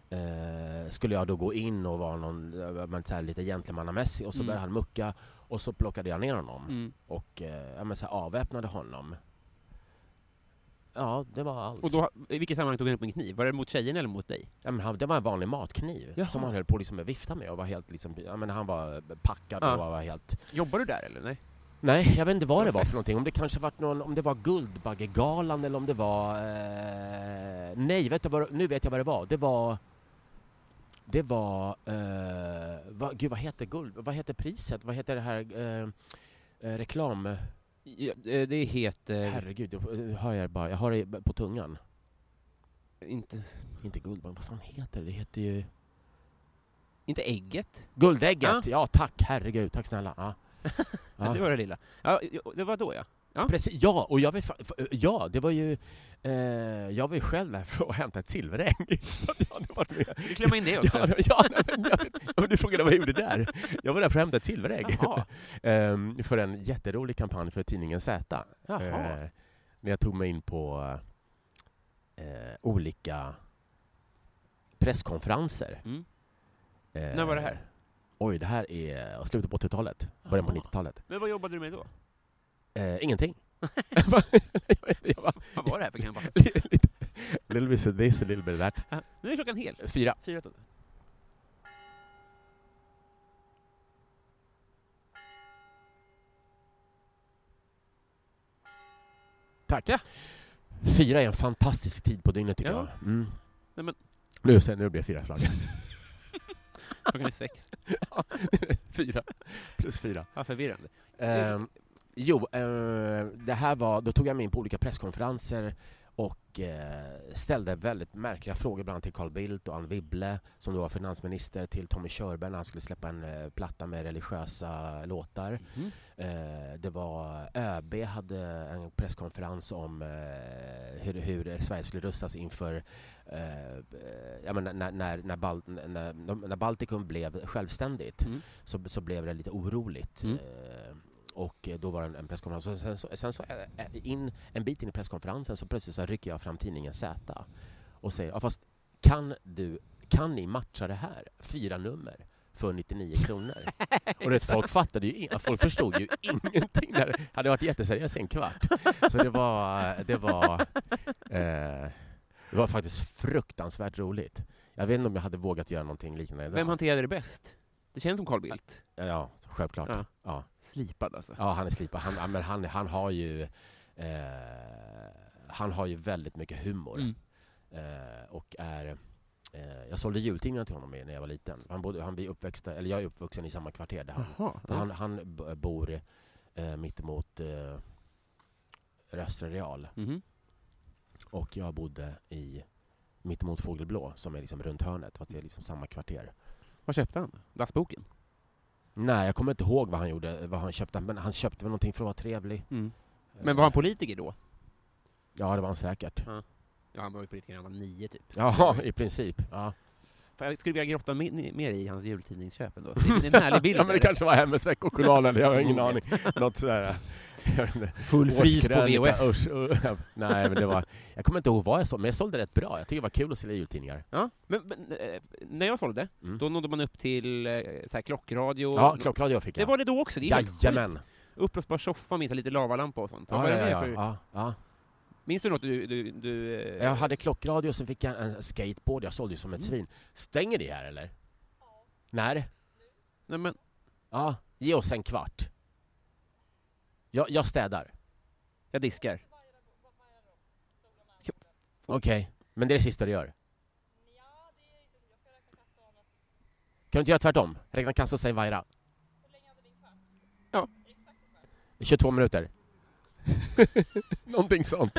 eh, skulle jag då gå in och vara någon, eh, men så här lite gentlemannamässig och så Mm. började han mucka och så plockade jag ner honom Mm. och eh, ja, men så här, avväpnade honom. Ja, det var allt. Och då, i vilket sammanhang tog han upp en kniv? Var det mot tjejen eller mot dig? Ja, men han, det var en vanlig matkniv Jaha. som han höll på liksom att vifta med och var helt liksom, ja, men han var packad Ja. och var helt... Jobbar du där eller? Nej? Nej, jag vet inte vad det var Fest. för någonting. Om det kanske varit någon, om det var Guldbaggegalan eller om det var... Eh, nej, vet du vad, nu vet jag vad det var. Det var... Det var... Eh, vad, gud, vad heter guld? Vad heter priset? Vad heter det här... Eh, eh, reklam... Ja, eh, det heter... Herregud, jag har jag bara. Jag har det på tungan. Inte, Inte Guldbagge, vad fan heter det? Det heter ju... inte ägget? Guldägget! Ja, tack, herregud. Tack snälla. Ja. Ja. Det var det lilla. Ja, det var då ja. Ja. Precis, ja, och jag fa- ja, det var ju... Eh, jag var ju själv där för att hämta ett silverägg. Vi klämmer in det också. Ja, ja, ja, du frågade vad jag gjorde där. Jag var där för att hämta ett silverägg. Jaha. Ehm, för en jätterolig kampanj för tidningen Z. Jaha. Eh, när jag tog mig in på eh, olika presskonferenser. Mm. Eh, När var det här? Oj, det här är slutet på 80-talet, början på Jaha. 90-talet. Men vad jobbade du med då? Eh, ingenting. jag bara, Vad var det här för lite, little bit of this, a little bit of that. Nu är klockan hel. Fyra. Fyra det. Tack. Fyra är en fantastisk tid på dygnet tycker Ja. jag. Mm. Nej, men- Nu sen, nu blir det fyra slag. Klockan är sex. fyra plus fyra. Ja, förvirrande. Ehm, jo, eh, det här var, då tog jag mig in på olika presskonferenser och eh, ställde väldigt märkliga frågor bland annat till Carl Bildt och Anne Wibble som då var finansminister, till Tommy Körberg när han skulle släppa en eh, platta med religiösa låtar. Eh, det var ÖB hade en presskonferens om hur, hur Sverige skulle rustas inför ja, men när, när, när, Bal när, när Baltikum blev självständigt Mm. så, så blev det lite oroligt. Mm. Och eh, då var det en, presskonferens. Och sen, så, sen så eh, in, en bit in i presskonferensen så plötsligt så rycker jag fram tidningen Z och säger ja, fast kan, du, kan ni matcha det här? Fyra nummer för 99 kronor. och det, folk fattade ju in, folk förstod ju ingenting. Där. Det hade varit jätteseriöst i en kvart. Så det var, det var, eh, det var faktiskt fruktansvärt roligt. Jag vet inte om jag hade vågat göra någonting liknande idag. Vem hanterade det bäst? Det känns som Carl Bildt. Ja, Ja, självklart. Ja. Ja. Slipad alltså. Ja, han är slipad. Han, ja, men han, han har ju... Eh, han har ju väldigt mycket humor. Mm. Eh, och är... Eh, jag sålde jultidningar till honom när jag var liten. Han bodde, han blir uppväxt, eller jag är uppvuxen i samma kvarter där han, Jaha. för han, han bor eh, mittemot eh, Östra Real. Mhm. Och jag bodde i mittemot Fågelblå som är liksom runt hörnet, för att det är liksom samma kvarter. Vad köpte han? Dassboken? Nej, jag kommer inte ihåg vad han gjorde, vad han köpte, men han köpte väl någonting för att vara trevlig. Mm. Men var han politiker då? Ja, det var han säkert. Ja, han var ju politiker när han var nio typ. Ja, i princip. Ja, För jag skulle vilja grotta me- mer i hans jultidningsköp ändå. Det är en härlig bild. ja men det kanske var Hemmets veckojournal, eller jag har ingen aning. Förmodligen. Något sådär... inte. Full frys på VHS. Nej, men det var... Jag kommer inte ihåg vad jag sålde, men jag sålde rätt bra. Jag tycker det var kul att sälja jultidningar. Ja, men, men eh, när jag sålde, Mm. då nådde man upp till eh, så här, klockradio. Ja, klockradio fick Det jag. var det då också? Det är. Jajamän! Uppblåsbar soffa, minns lite lavalampa och sånt. Ja, ja, det ja, ja, ja. Minns du något du... du, du eh, Jag hade klockradio och så fick jag en skateboard. Jag sålde ju som ett Mm. svin. Stänger det här eller? När? Nej, men, Ja, ge oss en kvart. Jag, jag städar. jag diskar. Okej, men det är det sista du gör? Kan du inte göra tvärtom? Räkna kassa och säg vajra. Ja. 22 minuter. Någonting sånt.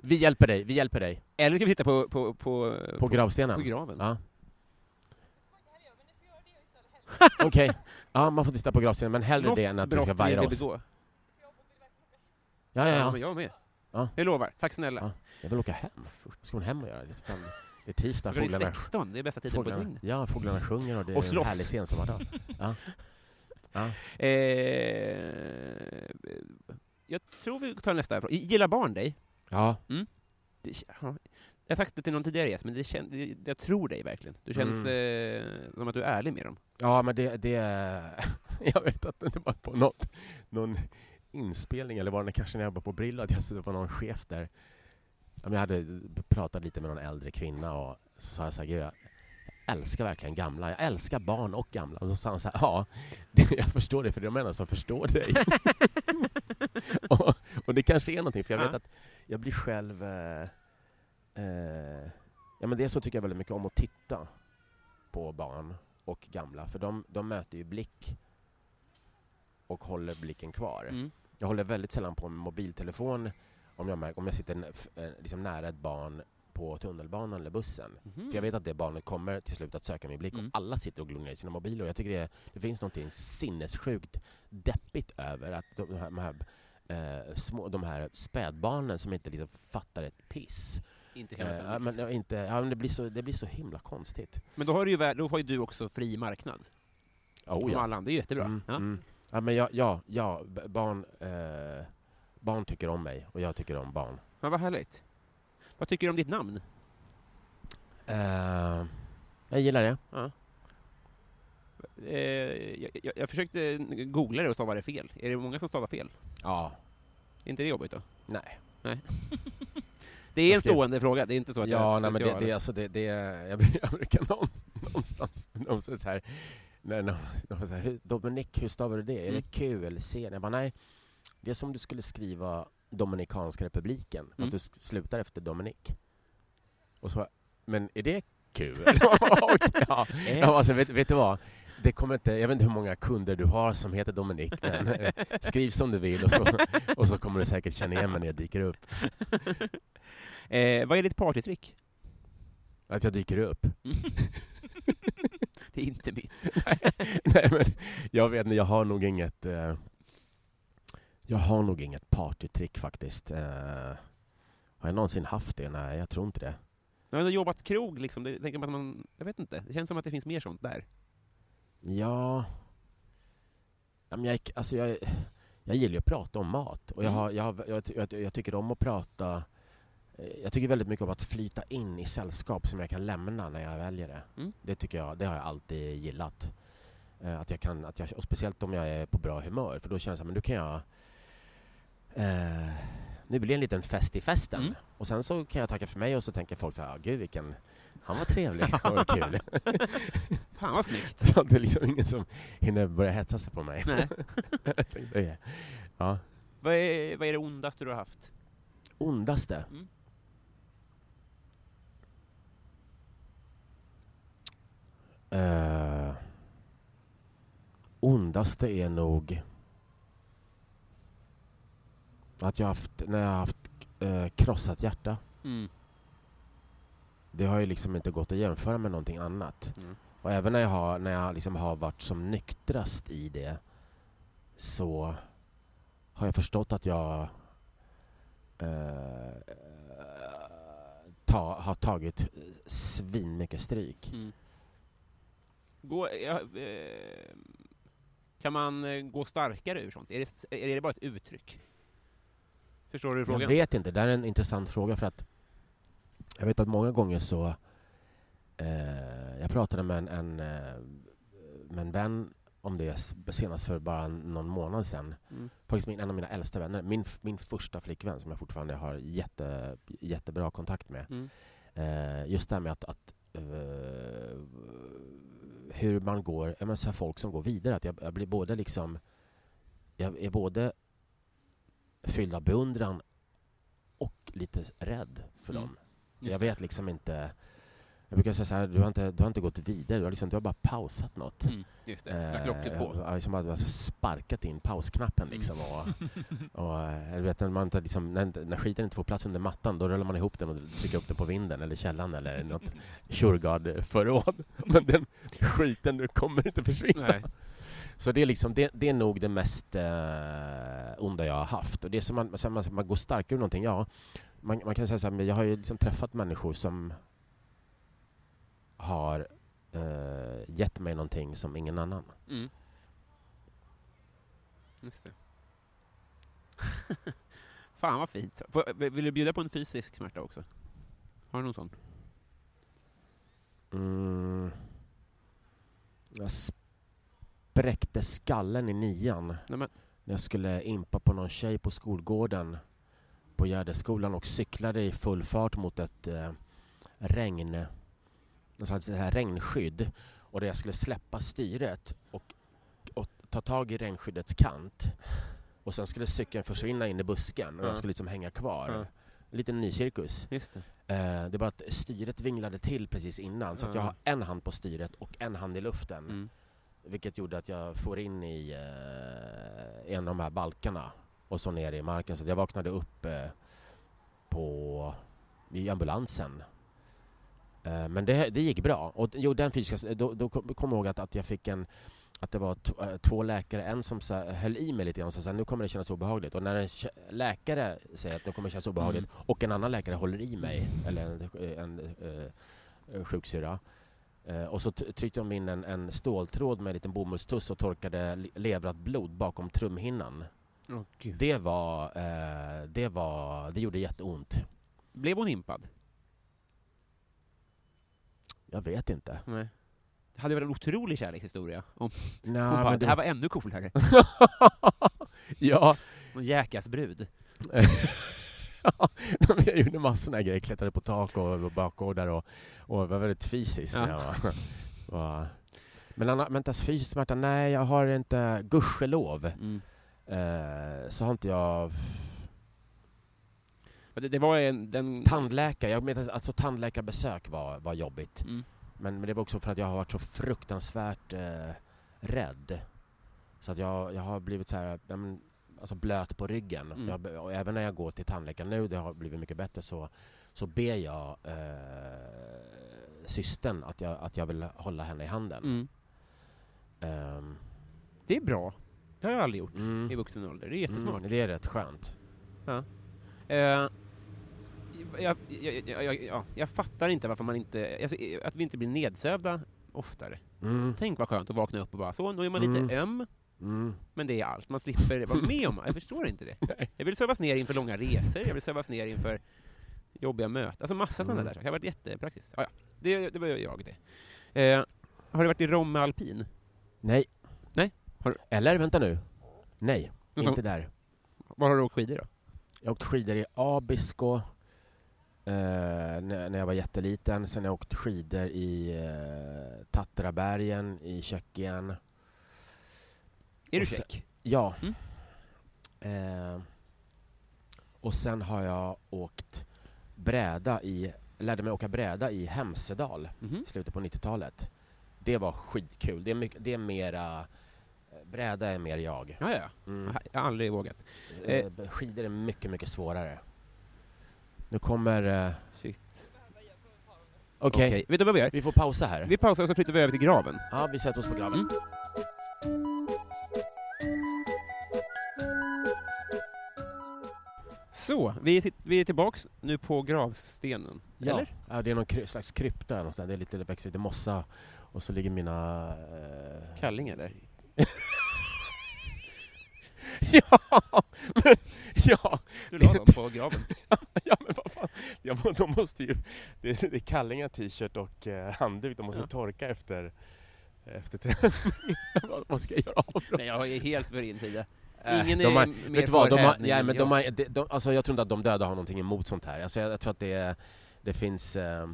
Vi hjälper dig, vi hjälper dig. Eller ska vi titta på... På, på, På gravstenen? på graven? Ja. Okej. Ja, man får titta på gravstenen, men hellre Något det än att du ska vajra oss. begå. Ja, ja, ja. men jag med. Ja. Jag lovar. Tack snälla. Ja. Jag vill åka hem. Vad ska hon hem och göra? Det är, det är tisdag, Det är fåglarna, 16, det är bästa tiden på fåglarna, dygnet. ja, fåglarna sjunger och det Och är en slåss. härlig sensommardag. Ja. Ja. Eh, jag tror vi tar nästa fråga. Gillar barn dig? ja. Det, ja, jag har sagt det till någon tidigare gäst, men det kän, det, jag tror dig verkligen. Du känns eh, som att du är ärlig med dem. Ja, men det, det... Jag vet att det var på något, någon inspelning, eller var det kanske när jag var på Brillo, att jag det var någon chef där. Jag hade pratat lite med någon äldre kvinna och så sa jag så här, "Gud, jag älskar verkligen gamla. Jag älskar barn och gamla. Och så sa han så här, ja, det- jag förstår det, för det är de enda som förstår dig. och, och det kanske är någonting, för jag vet att jag blir själv... Eh, eh, ja, men dels så tycker jag väldigt mycket om att titta på barn och gamla, för de, de möter ju blick och håller blicken kvar. Mm. Jag håller väldigt sällan på med mobiltelefon om jag, märker, om jag sitter eh, liksom nära ett barn på tunnelbanan eller bussen. Mhm. För jag vet att det barnet kommer till slut att söka min blick Mm. och alla sitter och glor ner i sina mobiler. Och jag tycker det, det finns något sinnessjukt deppigt över att de här, de här, eh, små, de här spädbarnen som inte liksom fattar ett piss. Inte Eh, ja, jag men, inte, ja, men det, blir så, det blir så himla konstigt. men då har, du ju, då har ju du också fri marknad. Oh, ja. alla det är jättebra. Mm, ja. mm. Ja, men ja, ja, ja barn, eh, barn tycker om mig och jag tycker om barn. Ja, vad härligt. Vad tycker du om ditt namn? Eh, jag gillar det. Eh, jag, jag, jag försökte googla det och stava det fel. Är det många som stavar fel? Ja. Är inte det jobbigt då? Nej. Det är en stående fråga, det är inte så att Ja, jag nej, men det, det, alltså det, det, jag, brukar- jag brukar någon, någonstans, någonstans här, när någon, någon så här, "Hur- Dominik, hur stavar du det? Är Mm. det Q eller C? Jag bara, nej, det är som du skulle skriva Dominikanska republiken, fast Mm. du sk- slutar efter Dominik. Och så, men är det ja, ja, alltså, vet, vet du vad? Det kommer inte, jag vet inte hur många kunder du har som heter Dominik, men eh, skriv som du vill och så, och så kommer du säkert känna igen mig när jag dyker upp. eh, vad är ditt partytrick? Att jag dyker upp. Det är inte mitt. Nej, men jag vet inte, jag har nog inget... Eh, jag har nog inget partytrick faktiskt. Eh, har jag någonsin haft det? Nej, jag tror inte det. När man har jobbat krog, liksom, det, tänker man, att man, jag vet inte, det känns som att det finns mer sånt där. Ja... men jag, alltså jag, jag gillar ju att prata om mat. Och jag, Mm. har, jag, har, jag, jag, jag tycker om att prata... eh, Jag tycker väldigt mycket om att flyta in i sällskap som jag kan lämna när jag väljer det. Mm. Det tycker jag, det har jag alltid gillat. Eh, Att jag kan, att jag, och speciellt om jag är på bra humör, för då känns det men nu kan jag... Eh, nu blir det en liten fest i festen. Mm. Och sen så kan jag tacka för mig och så tänker folk så här, "Ah, gud vilken... Han var trevlig, han var kul. Fan vad snyggt. så det är liksom ingen som hinner börja hetsa sig på mig. Nej. Ja. Vad är, vad är det ondaste du har haft? Ondaste? Mm. Eh, ondaste är nog... Att jag har haft, när jag har haft eh, krossat hjärta. Mm. Det har ju liksom inte gått att jämföra med någonting annat. Mm. Och även när jag har, när jag liksom har varit som nyktrast i det så har jag förstått att jag eh, ta, har tagit svin mycket stryk. Mm. Gå, ja, eh, kan man eh, gå starkare ur sånt? Är det, är det bara ett uttryck? Förstår du frågan? Jag vet inte, det är en intressant fråga för att jag vet att många gånger så eh, jag pratade med en, en, eh, med en vän om det senast för bara någon månad sedan. Mm. Faktiskt min, en av mina äldsta vänner, min, min första flickvän som jag fortfarande har jätte, jättebra kontakt med. Mm. Eh, just det här med att, att eh, hur man går, jag menar, så här folk som går vidare, att jag, jag blir både liksom jag är både fylld av beundran och lite rädd för Mm. dem. Just Jag vet liksom inte jag brukar säga så här, du har inte, du har inte gått vidare, du har, liksom, du har bara pausat något. Mm, just det, lagt locket Eh, på. Jag har liksom bara alltså sparkat in pausknappen liksom. Och, och, eh, jag vet, när, man inte, liksom, när, när skiten inte får plats under mattan, då rullar man ihop den och trycker upp den på vinden eller källan eller något Shurgard-förråd. Men den skiten kommer inte försvinna. Nej. Så det är, liksom, det, det är nog det mest eh, onda jag har haft. Och det är som man, man, man går starkare ur någonting, ja. Man, man kan säga så här, jag har ju liksom träffat människor som har eh, gett mig någonting som ingen annan. Mm. Just det. Fan vad fint. Vill du bjuda på en fysisk smärta också? Har du någon sån? Mm. Jag spräckte skallen i nian Nej, men, när jag skulle impa på någon tjej på skolgården på Gärdeskolan och cyklade i full fart mot ett eh, regn, alltså här regnskydd och där jag skulle släppa styret och, och ta tag i regnskyddets kant och sen skulle cykeln försvinna in i busken och Ja. jag skulle liksom hänga kvar. Ja. En liten ny cirkus. just det. Eh, det är bara att styret vinglade till precis innan så att Ja. jag har en hand på styret och en hand i luften. Mm. Vilket gjorde att jag får in i eh, en av de här balkarna och så ner i marken. Så jag vaknade upp eh, på, i ambulansen. Eh, men det, det gick bra. Och jo, den fysiska, då, då kom jag ihåg att, att jag fick en att det var eh, två läkare, en som så höll i mig lite grann och sa nu kommer det kännas obehagligt. Och när en läkare säger att nu kommer det kännas obehagligt Mm. och en annan läkare håller i mig, eller en, en, eh, sjuksyrra, Eh, och så tryckte de in en, en ståltråd med en liten bomullstuss och torkade le- levrat blod bakom trumhinnan. Gud. Det var, eh, det var, det gjorde jätteont. Blev hon impad? Jag vet inte. Nej. Det hade varit en otrolig kärlekshistoria. Om Nå, hon bara, men det här var ännu coolare. ja, Någon jäkasbrud. jag gjorde massor av grejer. Klättrade på tak och bakgårdar och, och var väldigt fysiskt. Ja. När jag var, var. Men anna, vänta, fysisk smärta? Nej, jag har inte, gudskelov, Mm. eh, så har inte jag Det, det var en... Den... Tandläkare, jag menar, alltså tandläkarbesök var, var jobbigt. Mm. Men, men det var också för att jag har varit så fruktansvärt eh, rädd. Så att jag, jag har blivit så här, ja, men, alltså blöt på ryggen. Mm. Jag, och även när jag går till tandläkaren nu, det har blivit mycket bättre, så, så ber jag eh, systern att jag, att jag vill hålla henne i handen. Mm. Ehm, Det är bra. Det har jag aldrig gjort mm, i vuxen ålder. Det är jättesmart. Mm, det är rätt skönt. Eh, jag, jag, ja, jag fattar inte varför man inte... Alltså, att vi inte blir nedsövda oftare. Mm, Tänk vad skönt att vakna upp och bara så, nu är man Mm. lite öm, mm. men det är allt. Man slipper vara med om Jag förstår inte det. Nej. Jag vill sövas ner inför långa resor, jag vill sövas ner inför jobbiga möten. Alltså massa sådana Mm. där saker. Det har varit jättepraktiskt. Ja, ja. Det, det var jag det. Eh, har du varit i Romme alpin? Nej. Nej? Har du- Eller vänta nu. Nej, Mhm. inte där. Var har du åkt skidor då? Jag har åkt skidor i Abisko eh, när, när jag var jätteliten. Sen har jag åkt skidor i eh, Tatrabergen i Tjeckien. Är du tjeck? Ja. Mm. Eh, och sen har jag åkt bräda i, lärde mig åka bräda i Hemsedal Mhm. i slutet på 90-talet. Det var skitkul. Det är, mycket, det är mera Bräda är mer jag. Ja, ja. Mm. Jag har aldrig vågat. Eh, Skidor är mycket, mycket svårare. Nu kommer... eh, Shit. Okej, Okej, vet du vad vi gör? vi får pausa här. Vi pausar och så flyttar vi över till graven. Ja, vi sätter oss på graven. Mm. Så, vi är, sitt- vi är tillbaks nu på gravstenen. Ja. Eller? ja, det är någon kry- slags krypta där. Det, är lite, det växer lite mossa och så ligger mina... Eh... Kalling eller? ja, men, ja, Du la dem på graven. ja, men vad fan. Ja, men de måste ju... Det, det är kallingar, t-shirt och eh, handduk. De måste Ja. torka efter, efter träningen. vad, vad ska jag göra av dem? Nej, jag är helt på din sida. Äh, Ingen de är har, mer vet du vad, de har, ja, men de har, de, de, alltså jag tror inte att de döda har någonting emot sånt här. Alltså jag, jag tror att det, det finns... Eh,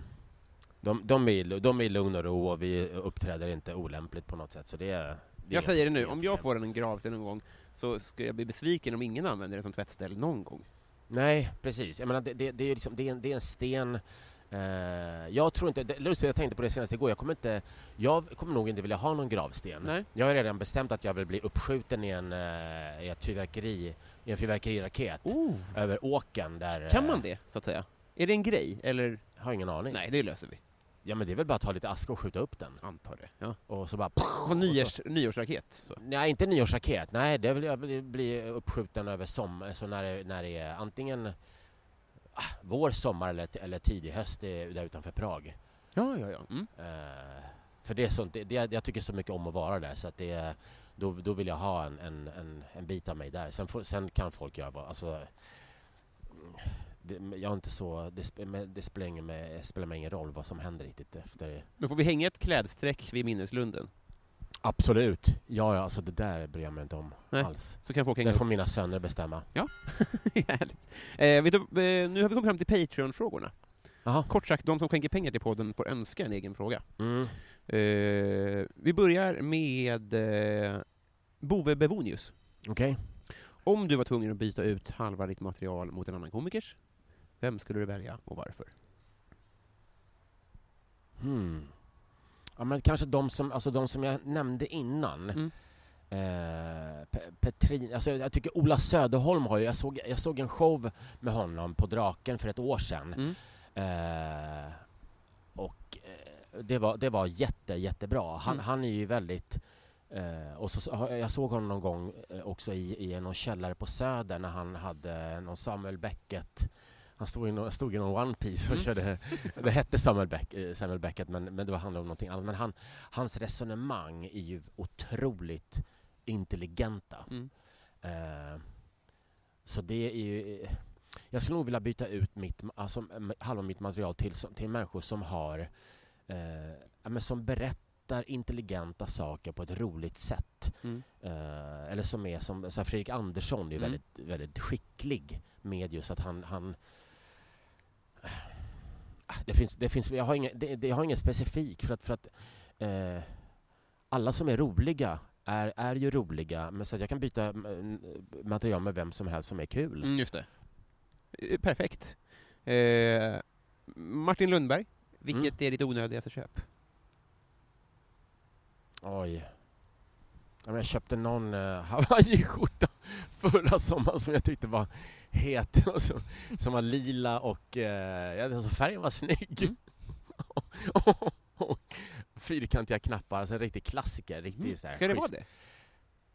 de, de, är, de är i lugn och ro och vi uppträder inte olämpligt på något sätt. Så det är, det är Jag säger det nu, om jag får en gravsten någon gång så ska jag bli besviken om ingen använder den som tvättställ någon gång. Nej, precis. Jag menar, det, det, det, är liksom, det, är en, det är en sten. Eh, jag tror inte... Det, lustigt, jag tänkte på det senast igår. Jag kommer, inte, jag kommer nog inte vilja ha någon gravsten. Nej. Jag har redan bestämt att jag vill bli uppskjuten i en, eh, i ett fyrverkeri, i en fyrverkeriraket Oh. över åkern där... Kan eh, man det, så att säga? Är det en grej, eller? Jag har ingen aning. Nej, det löser vi. Ja men det är väl bara att ta lite aska och skjuta upp den. Antar det. Ja. Och så bara... Och och nyårs, nyårsraket. Så. Nej, inte nyårsraket. Nej, det vill jag bli, uppskjuten över sommar, så när det, när det är antingen vår, sommar eller, eller tidig höst det är där utanför Prag. Ja, ja, ja. Mm. Eh, för det är sånt, det, det, jag tycker så mycket om att vara där så att det, då, då vill jag ha en, en, en, en bit av mig där. Sen, får, sen kan folk göra vad, alltså det, jag är inte så, det, det spelar, ingen, spelar mig ingen roll vad som händer riktigt efter Men får vi hänga ett klädstreck vid minneslunden? Absolut. Ja, ja, alltså det där bryr jag mig inte om Nej. alls. Så kan folk hänga Det upp. får mina söner bestämma. Härligt. Eh, du, eh, nu har vi kommit fram till Patreon-frågorna. Jaha. Kort sagt, de som skänker pengar till podden får önska en egen fråga. Mm. Eh, vi börjar med eh, Bove Bevonius. Okej. Om du var tvungen att byta ut halva ditt material mot en annan komikers, vem skulle du välja och varför? Hmm. Ja, men kanske de som, alltså de som jag nämnde innan. Mm. Eh, Pe- Petrin, alltså jag tycker Ola Söderholm har ju, jag såg, jag såg en show med honom på Draken för ett år sedan. Mm. Eh, och eh, det var, det var jätte, jättebra. Han, Mm. han är ju väldigt... Eh, och så, så, jag såg honom någon gång eh, också i, i någon källare på Söder när han hade någon Samuel Beckett han stod i någon, stod i någon One Piece och Mm. körde... Det hette Samuel, Beck, eh, Samuel Beckett men, men det var handlade om någonting annat. Men han, hans resonemang är ju otroligt intelligenta. Mm. Eh, så det är ju... Jag skulle nog vilja byta ut mitt, alltså, halva mitt material till, till människor som har... Eh, ja, men som berättar intelligenta saker på ett roligt sätt. Mm. Eh, eller som är som så Fredrik Andersson är Mm. väldigt, väldigt skicklig med just att han... han det finns, det finns, jag, har inget, det, det, jag har ingen specifik för att, för att eh, alla som är roliga är, är ju roliga men så jag kan byta mm, material med vem som helst som är kul. Mm, just det. Eh, Perfekt. Eh, Martin Lundberg, vilket är ditt onödigaste köp? Oj. Jag köpte någon uh, hawaiiskjorta förra sommaren som jag tyckte var het. och Som, som var lila och uh, ja, alltså färgen var snygg. Mm. och fyrkantiga knappar, alltså en riktig klassiker. Riktig, Mm. Ska det vara det?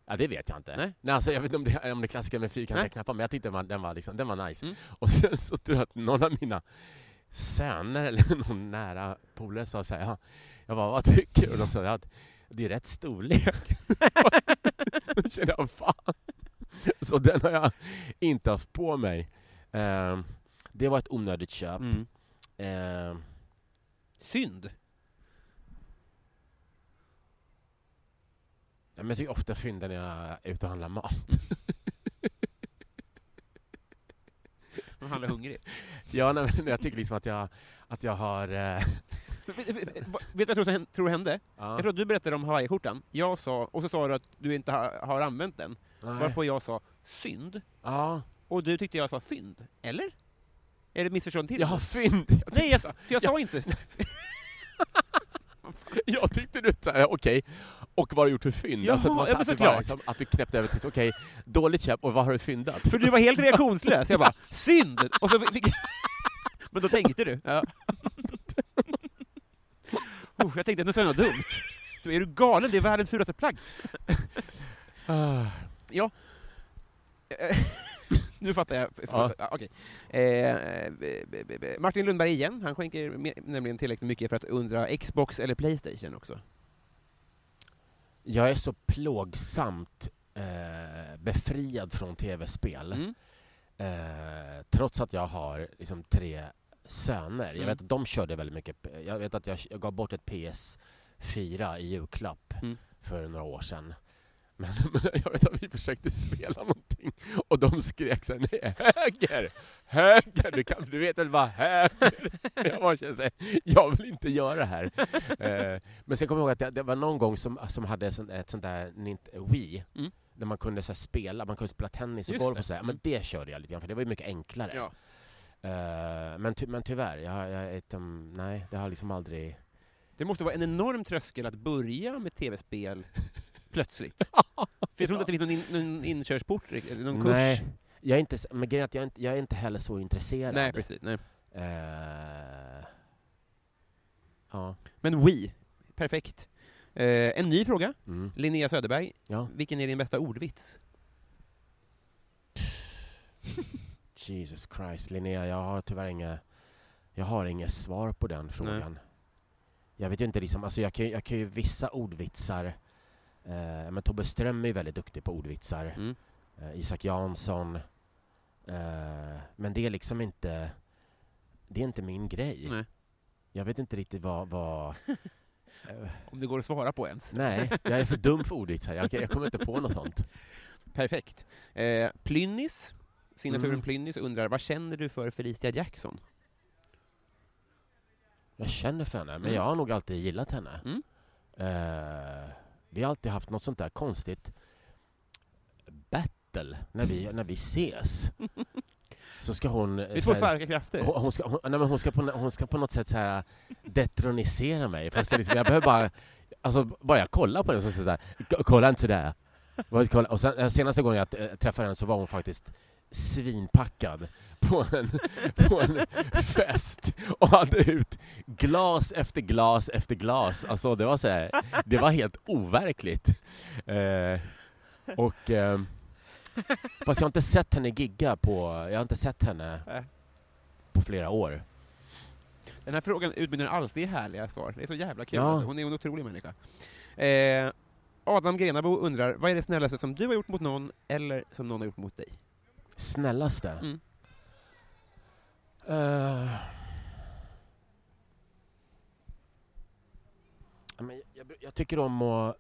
Ja, det vet jag inte. Nej. Nej. alltså, jag vet inte om det, om det är klassiker med fyrkantiga Nej. knappar, men jag tyckte var, den var, liksom, den var nice. Mm. Och sen så tror jag att någon av mina söner eller någon nära polare sa så här, ja, jag bara, vad tycker du? Och de sa, ja, det är rätt storlek. Då kände jag, fan. Så den har jag inte haft på mig. Ehm, det var ett onödigt köp. Mm. Ehm, Synd. ja, men jag tycker ofta fynd när jag är ute och handlar mat. Man handlar hungrig. Ja, nej, men jag tycker liksom att jag, att jag har... Eh, vet du vad jag tror hände? ja, Jag tror att du berättade om hawaiiskjortan. Jag sa, och så sa du att du inte har, har använt den. Nej. Varpå jag sa synd. ja, Och du tyckte jag sa fynd. Eller? Är det missförstånd till? jag har fynd. Jag Nej, jag, för jag sa inte... jag tyckte du sa, okej, och vad har du gjort för fynd? Jaha, alltså att, så ja, men att, du liksom, att du knäppte över till, okej, dåligt köp, och vad har du fyndat? För du var helt reaktionslös. Jag bara, synd! Och så fick... Men då tänkte du? Ja. Oh, jag tänkte nu sa jag något dumt. Då är du galen, det är världens fulaste plagg. Ah. Ja. Eh, nu fattar jag. Ja. Ja. okej. Eh, b- b- b- b- Martin Lundberg igen, han skänker nämligen tillräckligt mycket för att undra Xbox eller Playstation också. Jag är så plågsamt eh, befriad från tv-spel. Mm. Eh, trots att jag har liksom tre söner. Jag Mm. vet att de körde väldigt mycket. Jag vet att jag, jag gav bort ett PS4 i julklapp Mm. för några år sedan. Men, men jag vet att vi försökte spela någonting och de skrek så här, nej, höger, höger, du, kan, du vet väl vad höger? Jag bara känner så här, jag vill inte göra det här. Eh, men sen kommer jag ihåg att det, det var någon gång som, som hade ett sånt där Nint- Wii, Mm. där man kunde så spela, man kunde spela tennis och Just golf det. och så här. Men Mm. det körde jag lite grann, för det var ju mycket enklare. Ja. Eh, men, ty, men tyvärr, jag, jag, ett, um, nej, det har liksom aldrig... Det måste vara en enorm tröskel att börja med tv-spel plötsligt. För jag tror inte att det finns någon, in, någon inkörsport, någon kurs. Nej, jag är inte, men grejen är att jag, är inte, jag är inte heller så intresserad. Nej, precis. Nej. Eh, ja. Men Wii, perfekt. Eh, en ny fråga. Mm. Linnea Söderberg, ja. vilken är din bästa ordvits? Jesus Christ, Linnea, jag har tyvärr inga... Jag har inget svar på den frågan. Jag vet ju inte, liksom, alltså jag, kan, jag kan ju vissa ordvitsar... Eh, men Tobbe Ström är ju väldigt duktig på ordvitsar. Mm. Eh, Isak Jansson. Eh, men det är liksom inte... Det är inte min grej. Nej. Jag vet inte riktigt vad... vad Om det går att svara på ens. nej, jag är för dum för ordvitsar. Jag, jag kommer inte på något sånt. Perfekt. Eh, Plynnis, signaturen Mm. Plynnis, undrar vad känner du för Felicia Jackson? Jag känner för henne, men Mm. jag har nog alltid gillat henne. Mm. Eh, vi har alltid haft något sånt där konstigt battle när vi, när vi ses. Så ska hon... Det är två starka krafter. hon, hon, ska, hon, nej, men hon, ska på, hon ska på något sätt så här detronisera mig. Fast jag, liksom, jag behöver bara... Alltså, bara jag kollar på henne så säger så här, kolla inte sådär. Och sen, eh, senaste gången jag eh, träffade henne så var hon faktiskt svinpackad på en, på en fest och hade ut glas efter glas efter glas. Alltså det var så här, det var helt overkligt. Eh, och... Eh, fast jag har inte sett henne gigga på... Jag har inte sett henne Nej. på flera år. Den här frågan utmynnar alltid i härliga svar. Det är så jävla kul. Ja. Alltså. Hon är en otrolig människa. Eh, Adam Grenabo undrar, vad är det snällaste som du har gjort mot någon, eller som någon har gjort mot dig? Snällaste? Mm. Ja, men jag, jag, tycker om att...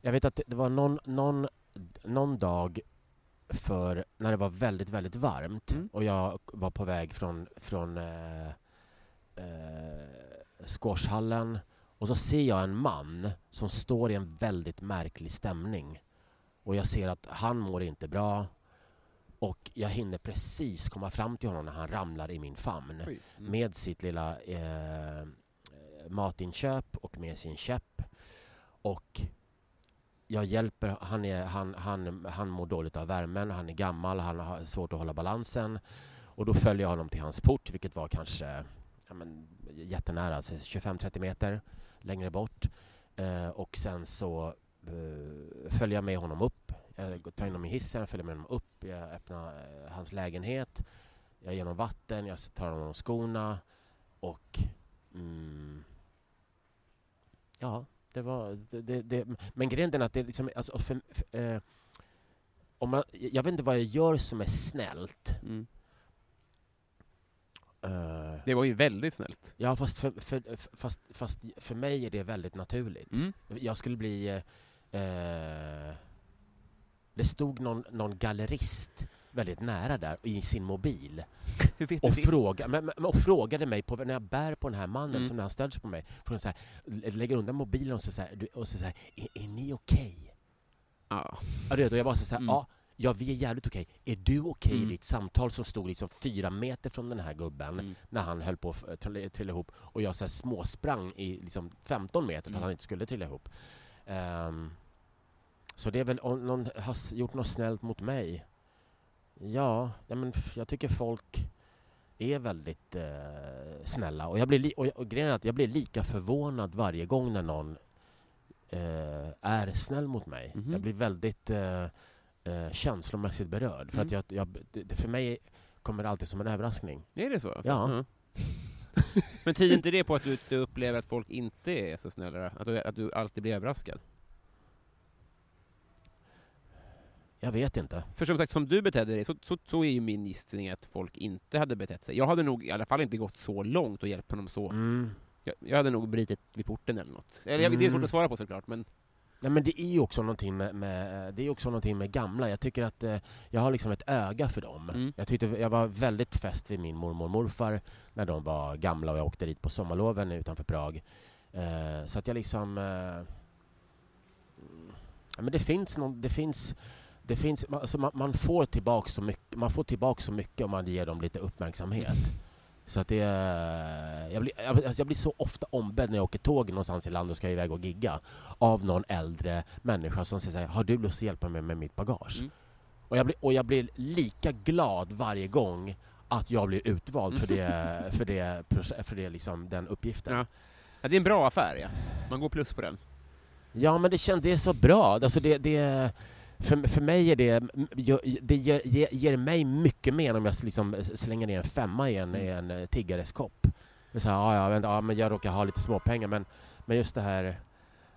Jag vet att det, var någon, någon, någon dag för när det var väldigt, väldigt varmt Mm. och jag var på väg från, från eh, eh, och så ser jag en man som står i en väldigt märklig stämning. Och jag ser att han mår inte bra. Och jag hinner precis komma fram till honom när han ramlar i min famn. Mm. med sitt lilla eh, matinköp och med sin käpp. Och jag hjälper, han, är, han, han, han mår dåligt av värmen, han är gammal, han har svårt att hålla balansen. Och då följer jag honom till hans port, vilket var kanske ja, men, jättenära, alltså 25-30 meter längre bort. Eh, och sen så eh, följer jag med honom upp. Jag tar in honom i hissen, följer med honom upp, jag öppnar eh, hans lägenhet. Jag ger honom vatten, jag tar honom skorna och... Mm, ja, det var... Det, det, det, men grejen är att det liksom... Alltså, för, för, eh, om man, jag vet inte vad jag gör som är snällt. Mm. Eh, Det var ju väldigt snällt. ja, fast för, för, fast, fast för mig är det väldigt naturligt. Mm. Jag skulle bli... Eh, eh, det stod någon, någon gallerist väldigt nära där i sin mobil och, fråga, men, men, och frågade mig på, när jag bär på den här mannen Mm. som när han ställer sig på mig, frågar så här, lä- lägger undan mobilen och så, här, och så, här är, är ni okej? Ja. Ja, du vet, och jag bara så här, Mm. ja, ja, vi är jävligt okej. Är du okej Mm. i ditt samtal som stod liksom fyra meter från den här gubben Mm. när han höll på att trilla, trilla ihop och jag så här småsprang i liksom 15 meter för att Mm. han inte skulle trilla ihop. Ehm, så det är väl om någon har gjort något snällt mot mig. Ja, men jag tycker folk är väldigt eh, snälla. Och, jag blir li- och, jag- och grejen är att jag blir lika förvånad varje gång när någon eh, är snäll mot mig. Mhm. Jag blir väldigt eh, eh, känslomässigt berörd. För, att Mm. jag, jag, det, för mig kommer det alltid som en överraskning. Är det så? Alltså? Ja. Mm. Men tyder inte det på att du, du upplever att folk inte är så snälla? Att du, att du alltid blir överraskad? Jag vet inte. För som sagt, som du betedde dig, så, så, så är ju min gissning att folk inte hade betett sig. Jag hade nog i alla fall inte gått så långt och hjälpt honom så. Mm. Jag, jag hade nog brutit vid porten eller något. Eller, jag, Det är svårt Mm. att svara på såklart, men... Nej, men det är ju också någonting med, med, det är också någonting med gamla. Jag tycker att eh, jag har liksom ett öga för dem. Mm. Jag, tyckte, jag var väldigt fäst vid min mormor och morfar när de var gamla och jag åkte dit på sommarloven utanför Prag. Eh, så att jag liksom... Eh, mm, ja, men det finns någon, det finns... Det finns, alltså man, man, får tillbaka så mycket, man får tillbaka så mycket om man ger dem lite uppmärksamhet. Så att det, jag, blir, jag, alltså jag blir så ofta ombedd när jag åker tåg någonstans i landet och ska iväg och gigga av någon äldre människa som säger så här, har du lust att hjälpa mig med mitt bagage? Mm. Och, jag blir, och jag blir lika glad varje gång att jag blir utvald för, det, för, det, för det liksom, den uppgiften. Ja. Ja, det är en bra affär, ja. Man går plus på den. Ja, men det känns det är så bra. Alltså det, det, för, för mig är det... Det ger, ger, ger mig mycket mer om jag liksom slänger ner en femma i en, i en eh, tiggares kopp. Det är så här, ja, ja, vänta, ja, men jag råkar ha lite småpengar, men, men just det här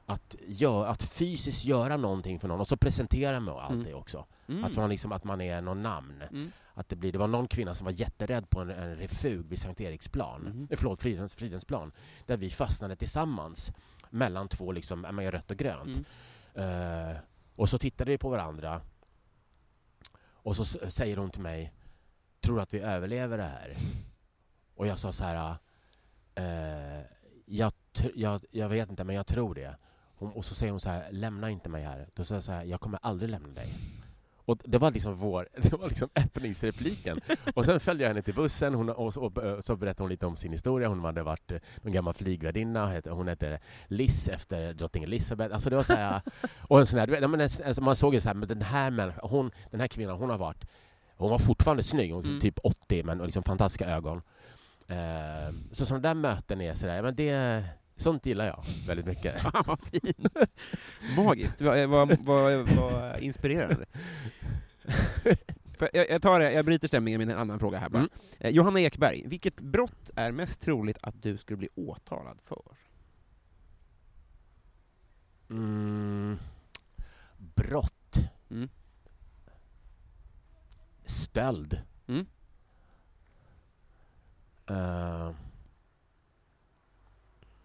att, gör, att fysiskt göra någonting för någon och så presentera mig och allt Mm. det också. Mm. Att, man liksom, att man är någon namn. Mm. Att det, blir, det var någon kvinna som var jätterädd på en, en refug vid Sankt Eriksplan, Mhm. eh, förlåt, Fridens, Fridensplan, där vi fastnade tillsammans mellan två, liksom, rött och grönt. Mm. Och så tittade vi på varandra och så säger hon till mig, tror du att vi överlever det här? Och jag sa så här, eh, jag, jag, jag vet inte men jag tror det. Hon, och så säger hon så här, lämna inte mig här. Då säger jag så här, jag kommer aldrig lämna dig. Och det var liksom vår, det var liksom öppningsrepliken. Och sen följde jag henne till bussen hon, och, så, och så berättade hon lite om sin historia. Hon hade varit eh, någon gammal flygvärdinna, hon hette Liz efter drottning Elizabeth. Alltså det var så här, och en sån här, du vet, en- alltså man såg ju så här, men den här människan, hon, den här kvinnan, hon har varit, hon var fortfarande snygg, hon var Mm. typ 80 men liksom fantastiska ögon. Eh, så sådana där möten är sådär, men det, sånt gillar jag väldigt mycket. Fan vad fint! Magiskt, vad, vad, vad, vad inspirerande. För jag, jag, tar det, jag bryter stämningen med en annan fråga här bara. Mm. Eh, Johanna Ekberg, vilket brott är mest troligt att du skulle bli åtalad för? Mm, brott. Mm. Stöld. Mm. Eh,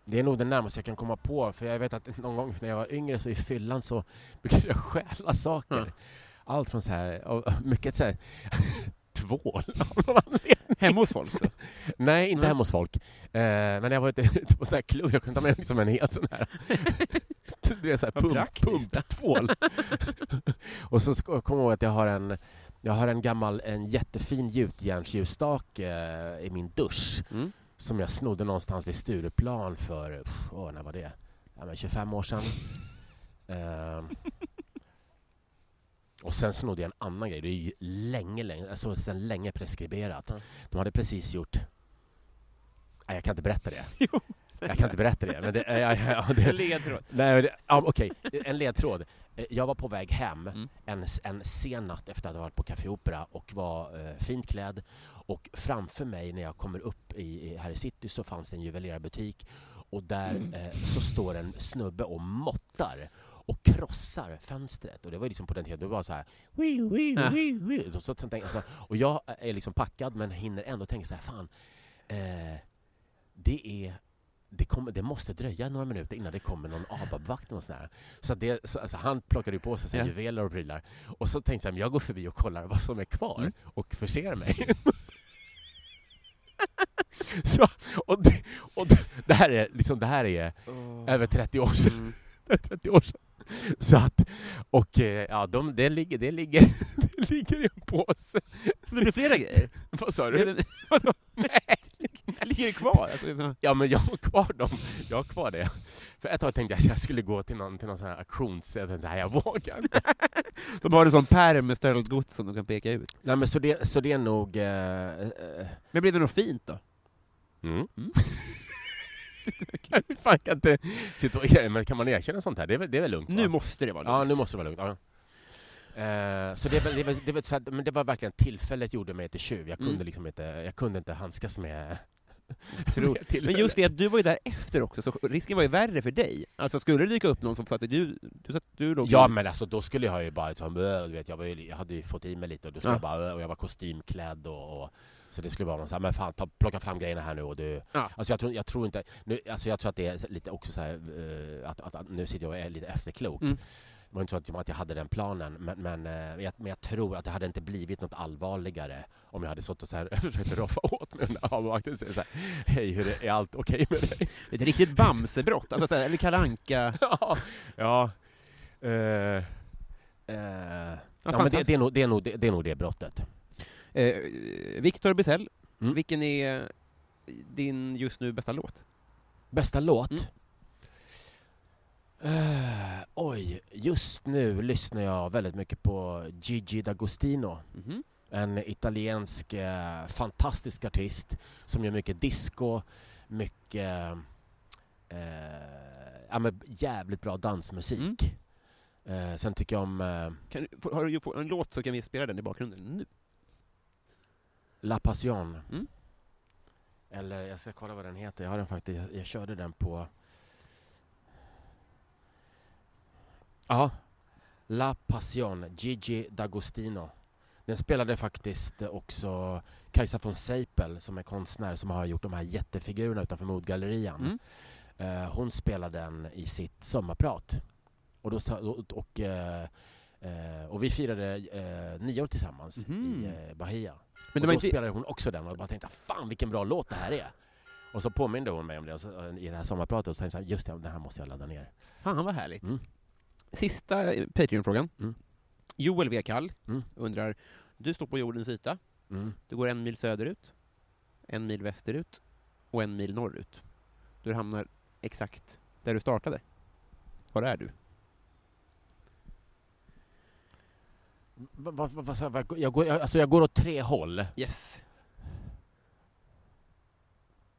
det är nog det närmaste jag kan komma på, för jag vet att någon gång när jag var yngre så i fyllan så brukade jag stjäla saker. Ja. Allt från så här, och mycket så här, tvål. Hemma hos folk? Så. Nej, inte Nej. hemma hos folk. Eh, men jag var ute på så här klubb, jag kunde ta med liksom en helt sån här, du vet, så här pump, pumptvål. och så kommer jag ihåg att jag har en, jag har en gammal, en jättefin gjutjärnsljusstake eh, i min dusch Mm. Som jag snodde någonstans vid Stureplan för, pff, åh, när var det? Ja, men 25 år sedan. Ehm. och sen snodde jag en annan grej, det är ju länge, länge, alltså sedan länge preskriberat. Ja. De hade precis gjort... Nej, jag kan inte berätta det. Jo, Jag kan inte berätta det. Men det, ja, ja, det, En ledtråd. Nej, ja, okej. En ledtråd. Eh, Jag var på väg hem Mm. en, en sen natt efter att ha varit på Café Opera och var eh, fint klädd. Och framför mig när jag kommer upp i, här i city så fanns det en juvelerarbutik och där eh, så står en snubbe och måttar och krossar fönstret. Och det var liksom på den tiden, det var så här... Wii, wii, Ja. wii, wii. Och, så, tänkte jag så, och jag är liksom packad men hinner ändå tänka så här, fan, eh, det är det, kommer, det måste dröja några minuter innan det kommer någon ABAB-vakt och sådär. Så, det, så alltså, han plockade ju på sig Ja. juveler och prylar. Och så tänkte jag, jag går förbi och kollar vad som är kvar Mm. och förser mig. så, och det, och det, här är, liksom, det här är över 30 år sedan. Mm. 30 år sedan. Så att, och eh, ja, de, det, ligger, det, ligger, det ligger i en påse. Det blir flera grejer. Vad sa du? det-? Nej, Ligger det kvar? Alltså, så- Ja, men jag har kvar dem. Jag har kvar det. För ett tag tänkte jag att jag skulle gå till någon, till någon sån här auktions... Jag tänkte, nej, jag vågar. De har en sån pärm med stöldgods som de kan peka ut. Nej, men så det, så det är nog... Eh, eh, Men blir det något fint då? Mm. Mm. Fan kan inte sitta och erkänna, men kan man erkänna sånt här? Det är väl, det är väl lugnt? va? Nu måste det vara Ja, lugnt. nu måste det vara lugnt. Ja. Eh, så det, väl- det, väl- det, väl så att, men det var verkligen tillfället gjorde mig till tjuv. Jag kunde Mm. liksom inte, jag kunde inte handskas med, Men just det att du var ju där efter också, så risken var ju värre för dig. Alltså skulle det dyka upp någon som fattade du, du, satt- du låg Ja men alltså då skulle jag ju bara liksom, "Äh", du vet, jag, var ju, jag hade ju fått i mig lite och då skulle Ja. jag bara, "Äh", och jag var kostymklädd och, och så det skulle vara någon så här, men fan ta, plocka fram grejerna här nu och du Ja. Alltså jag tror, jag tror inte, nu, alltså jag tror att det är lite också så här, eh, att, att, att nu sitter jag och är lite efterklok. Mm. Det var inte så att, att jag hade den planen, men, men, eh, jag, men jag tror att det hade inte blivit något allvarligare om jag hade suttit och så här, försökt roffa åt mig den där avvakten och så här, hej, hur är, är allt okej med dig? Ett riktigt Bamsebrott, alltså, så här, eller Kalle Anka. ja, ja. Eh, eh, ja, men det, det, är nog, det, är nog, det, det är nog det brottet. Eh, Victor Bizell, Mm. vilken är din just nu bästa låt? Bästa låt? Mm. Eh, oj, just nu lyssnar jag väldigt mycket på Gigi D'Agostino. Mhm. En italiensk eh, fantastisk artist som gör mycket disco, mycket eh, ja, men jävligt bra dansmusik. Eh, sen tycker jag om eh, Kan, du- har du en låt så kan vi spela den i bakgrunden nu. La Passion. Mm. Eller jag ska kolla vad den heter. Jag har den faktiskt. Jag, jag körde den på... Ja. La Passion, Gigi D'Agostino. Den spelade faktiskt också Kajsa von Seipel som är konstnär som har gjort de här jättefigurerna utanför Modgallerian. Mm. Eh, hon spelade den i sitt sommarprat. Och, då, och, och, eh, eh, och vi firade eh, nio år tillsammans Mhm. i eh, Bahia. Men och då inte... spelade hon också den och bara tänkte fan vilken bra låt det här är. Och så påminde hon mig om det så, eh, i det här sommarpratet och så tänkte jag just det, den här måste jag ladda ner. Fan vad härligt. Mm. Sista eh, Patreon-frågan. Mm. Joel V. Kall Mm. undrar, du står på jordens yta, Mm. du går en mil söderut, en mil västerut och en mil norrut. Du hamnar exakt där du startade. Var är du? Va, va, va, jag? Går, jag, alltså jag går åt tre håll. Yes.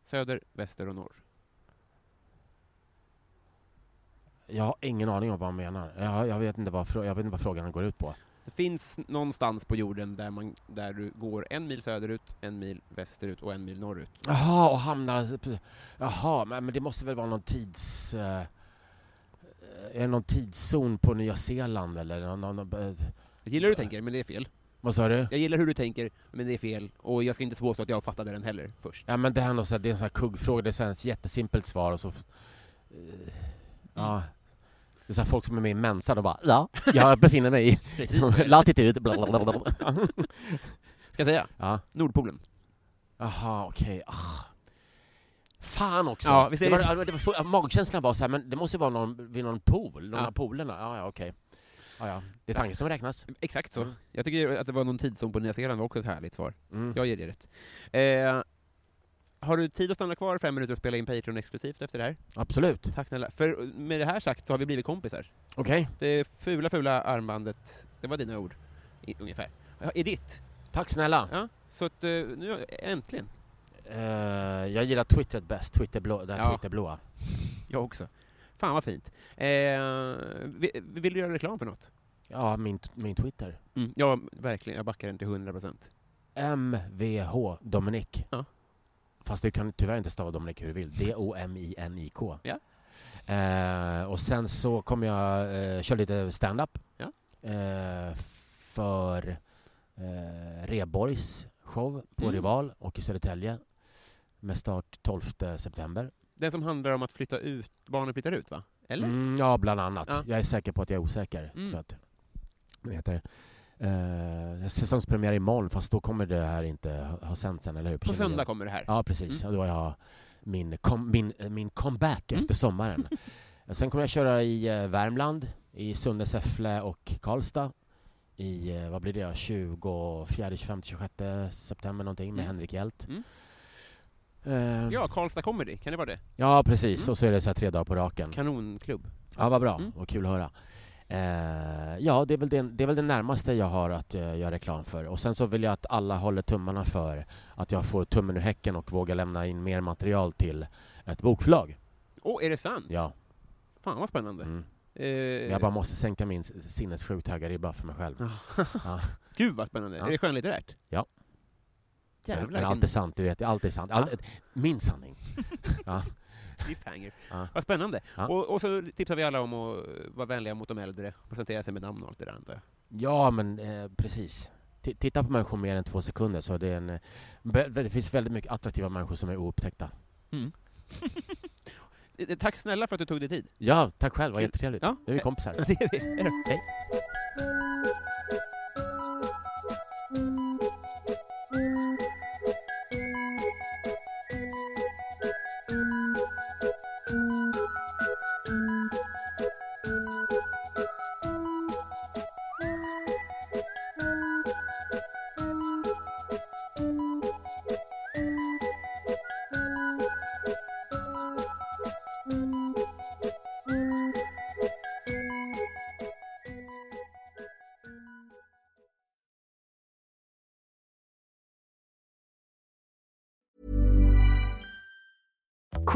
Söder, väster och norr. Jag har ingen aning om vad han menar. Jag, jag, vet inte vad, jag vet inte vad frågan går ut på. Det finns någonstans på jorden där, man, där du går en mil söderut, en mil västerut och en mil norrut. Jaha, och hamnar... Jaha, men, men det måste väl vara någon tids... eh, är det någon tidszon på Nya Zeeland eller någon, någon, eh, Jag gillar hur du tänker, men det är fel. Vad sa du? Jag gillar hur du tänker, men det är fel. Och jag ska inte påstå att jag fattade den heller först. Ja men det, här är något så här, det är en sån här kuggfråga, det är ett jättesimpelt svar och så... eh, Ja. Det är så folk som är med i Mensa, de bara ja, jag befinner mig i latitud, bla, bla, bla, bla. Ska jag säga? Ja. Nordpolen. Jaha, okej. Ah. Fan också! Ja, visst är det det- var, det var, magkänslan var så här, men det måste vara någon, vid någon pool, någon Ja. av polerna. Ja, ja, okej. Ja, ja. Det är tanken som räknas. Exakt så. Mm. Jag tycker att det var någon tidszon på Nya Zeeland var också ett härligt svar. Mm. Jag ger det rätt. Eh, har du tid att stanna kvar fem minuter och spela in Patreon exklusivt efter det här? Absolut. Tack snälla. För med det här sagt så har vi blivit kompisar. Okej. Det fula, fula armbandet, det var dina ord, i, ungefär, är ditt. Tack snälla. Ja, så att eh, nu, äntligen. Eh, jag gillar Twitter bäst, Twitterblå, det här Ja. Twitterblåa. Jag också. Fan vad fint. Eh, vill, vill du göra reklam för något? Ja, min, min Twitter. Mm. Ja, verkligen. Jag backar den till 100 procent. MVH Dominic. Ja. Fast du kan tyvärr inte stava Dominic hur du vill. D-O-M-I-N-I-K. Ja. Eh, och sen så kommer jag eh, köra lite stand-up. Ja. Eh, för eh, Reborgs show på Mm. Rival och i Södertälje. Med start 12 september. Den som handlar om att flytta ut, barnen flyttar ut va? Eller? Mm, ja, bland annat. Ja. Jag är säker på att jag är osäker. Mm. Tror att den heter. Eh, säsongspremiär imorgon, fast då kommer det här inte ha, sänts än, eller hur? På söndag kommer det här. Ja, precis. Och Då har jag min, kom, min, eh, min comeback Mm. efter sommaren. Sen kommer jag köra i eh, Värmland, i Sunne, Säffle och Karlstad. I, eh, vad blir det, 24, 25, 26 september någonting med Mm. Henrik Hjelt. Mm. Eh, Ja, Karlstad Comedy, kan det vara det? ja, precis. Mm. Och så är det så tre dagar på raken. Kanonklubb. Ja, vad bra. Mm. Vad kul att höra. Eh, ja, det är, väl det, det är väl det närmaste jag har att eh, göra reklam för. Och sen så vill jag att alla håller tummarna för att jag får tummen ur häcken och vågar lämna in mer material till ett bokförlag. Åh, är det sant? Ja. Fan vad spännande. Mm. Eh, Jag bara måste sänka min sinnessjukt höga ribba för mig själv. Ja. Gud vad spännande. Ja. Är det skönlitterärt? Ja. Jävlar, Men allt är sant, du vet. Allt är sant. All, min sanning. ja. Cliffhanger. Ja. Vad spännande. Ja. Och, och så tipsar vi alla om att vara vänliga mot de äldre, presentera sig med namn och allt det där antar jag. ja, men eh, precis. T- titta på människor mer än två sekunder så det är en... Det finns väldigt mycket attraktiva människor som är oupptäckta. Eh, Tack snälla för att du tog dig tid. Ja, tack själv. Vad jättetrevligt. Ja. Nu är vi kompisar. Hej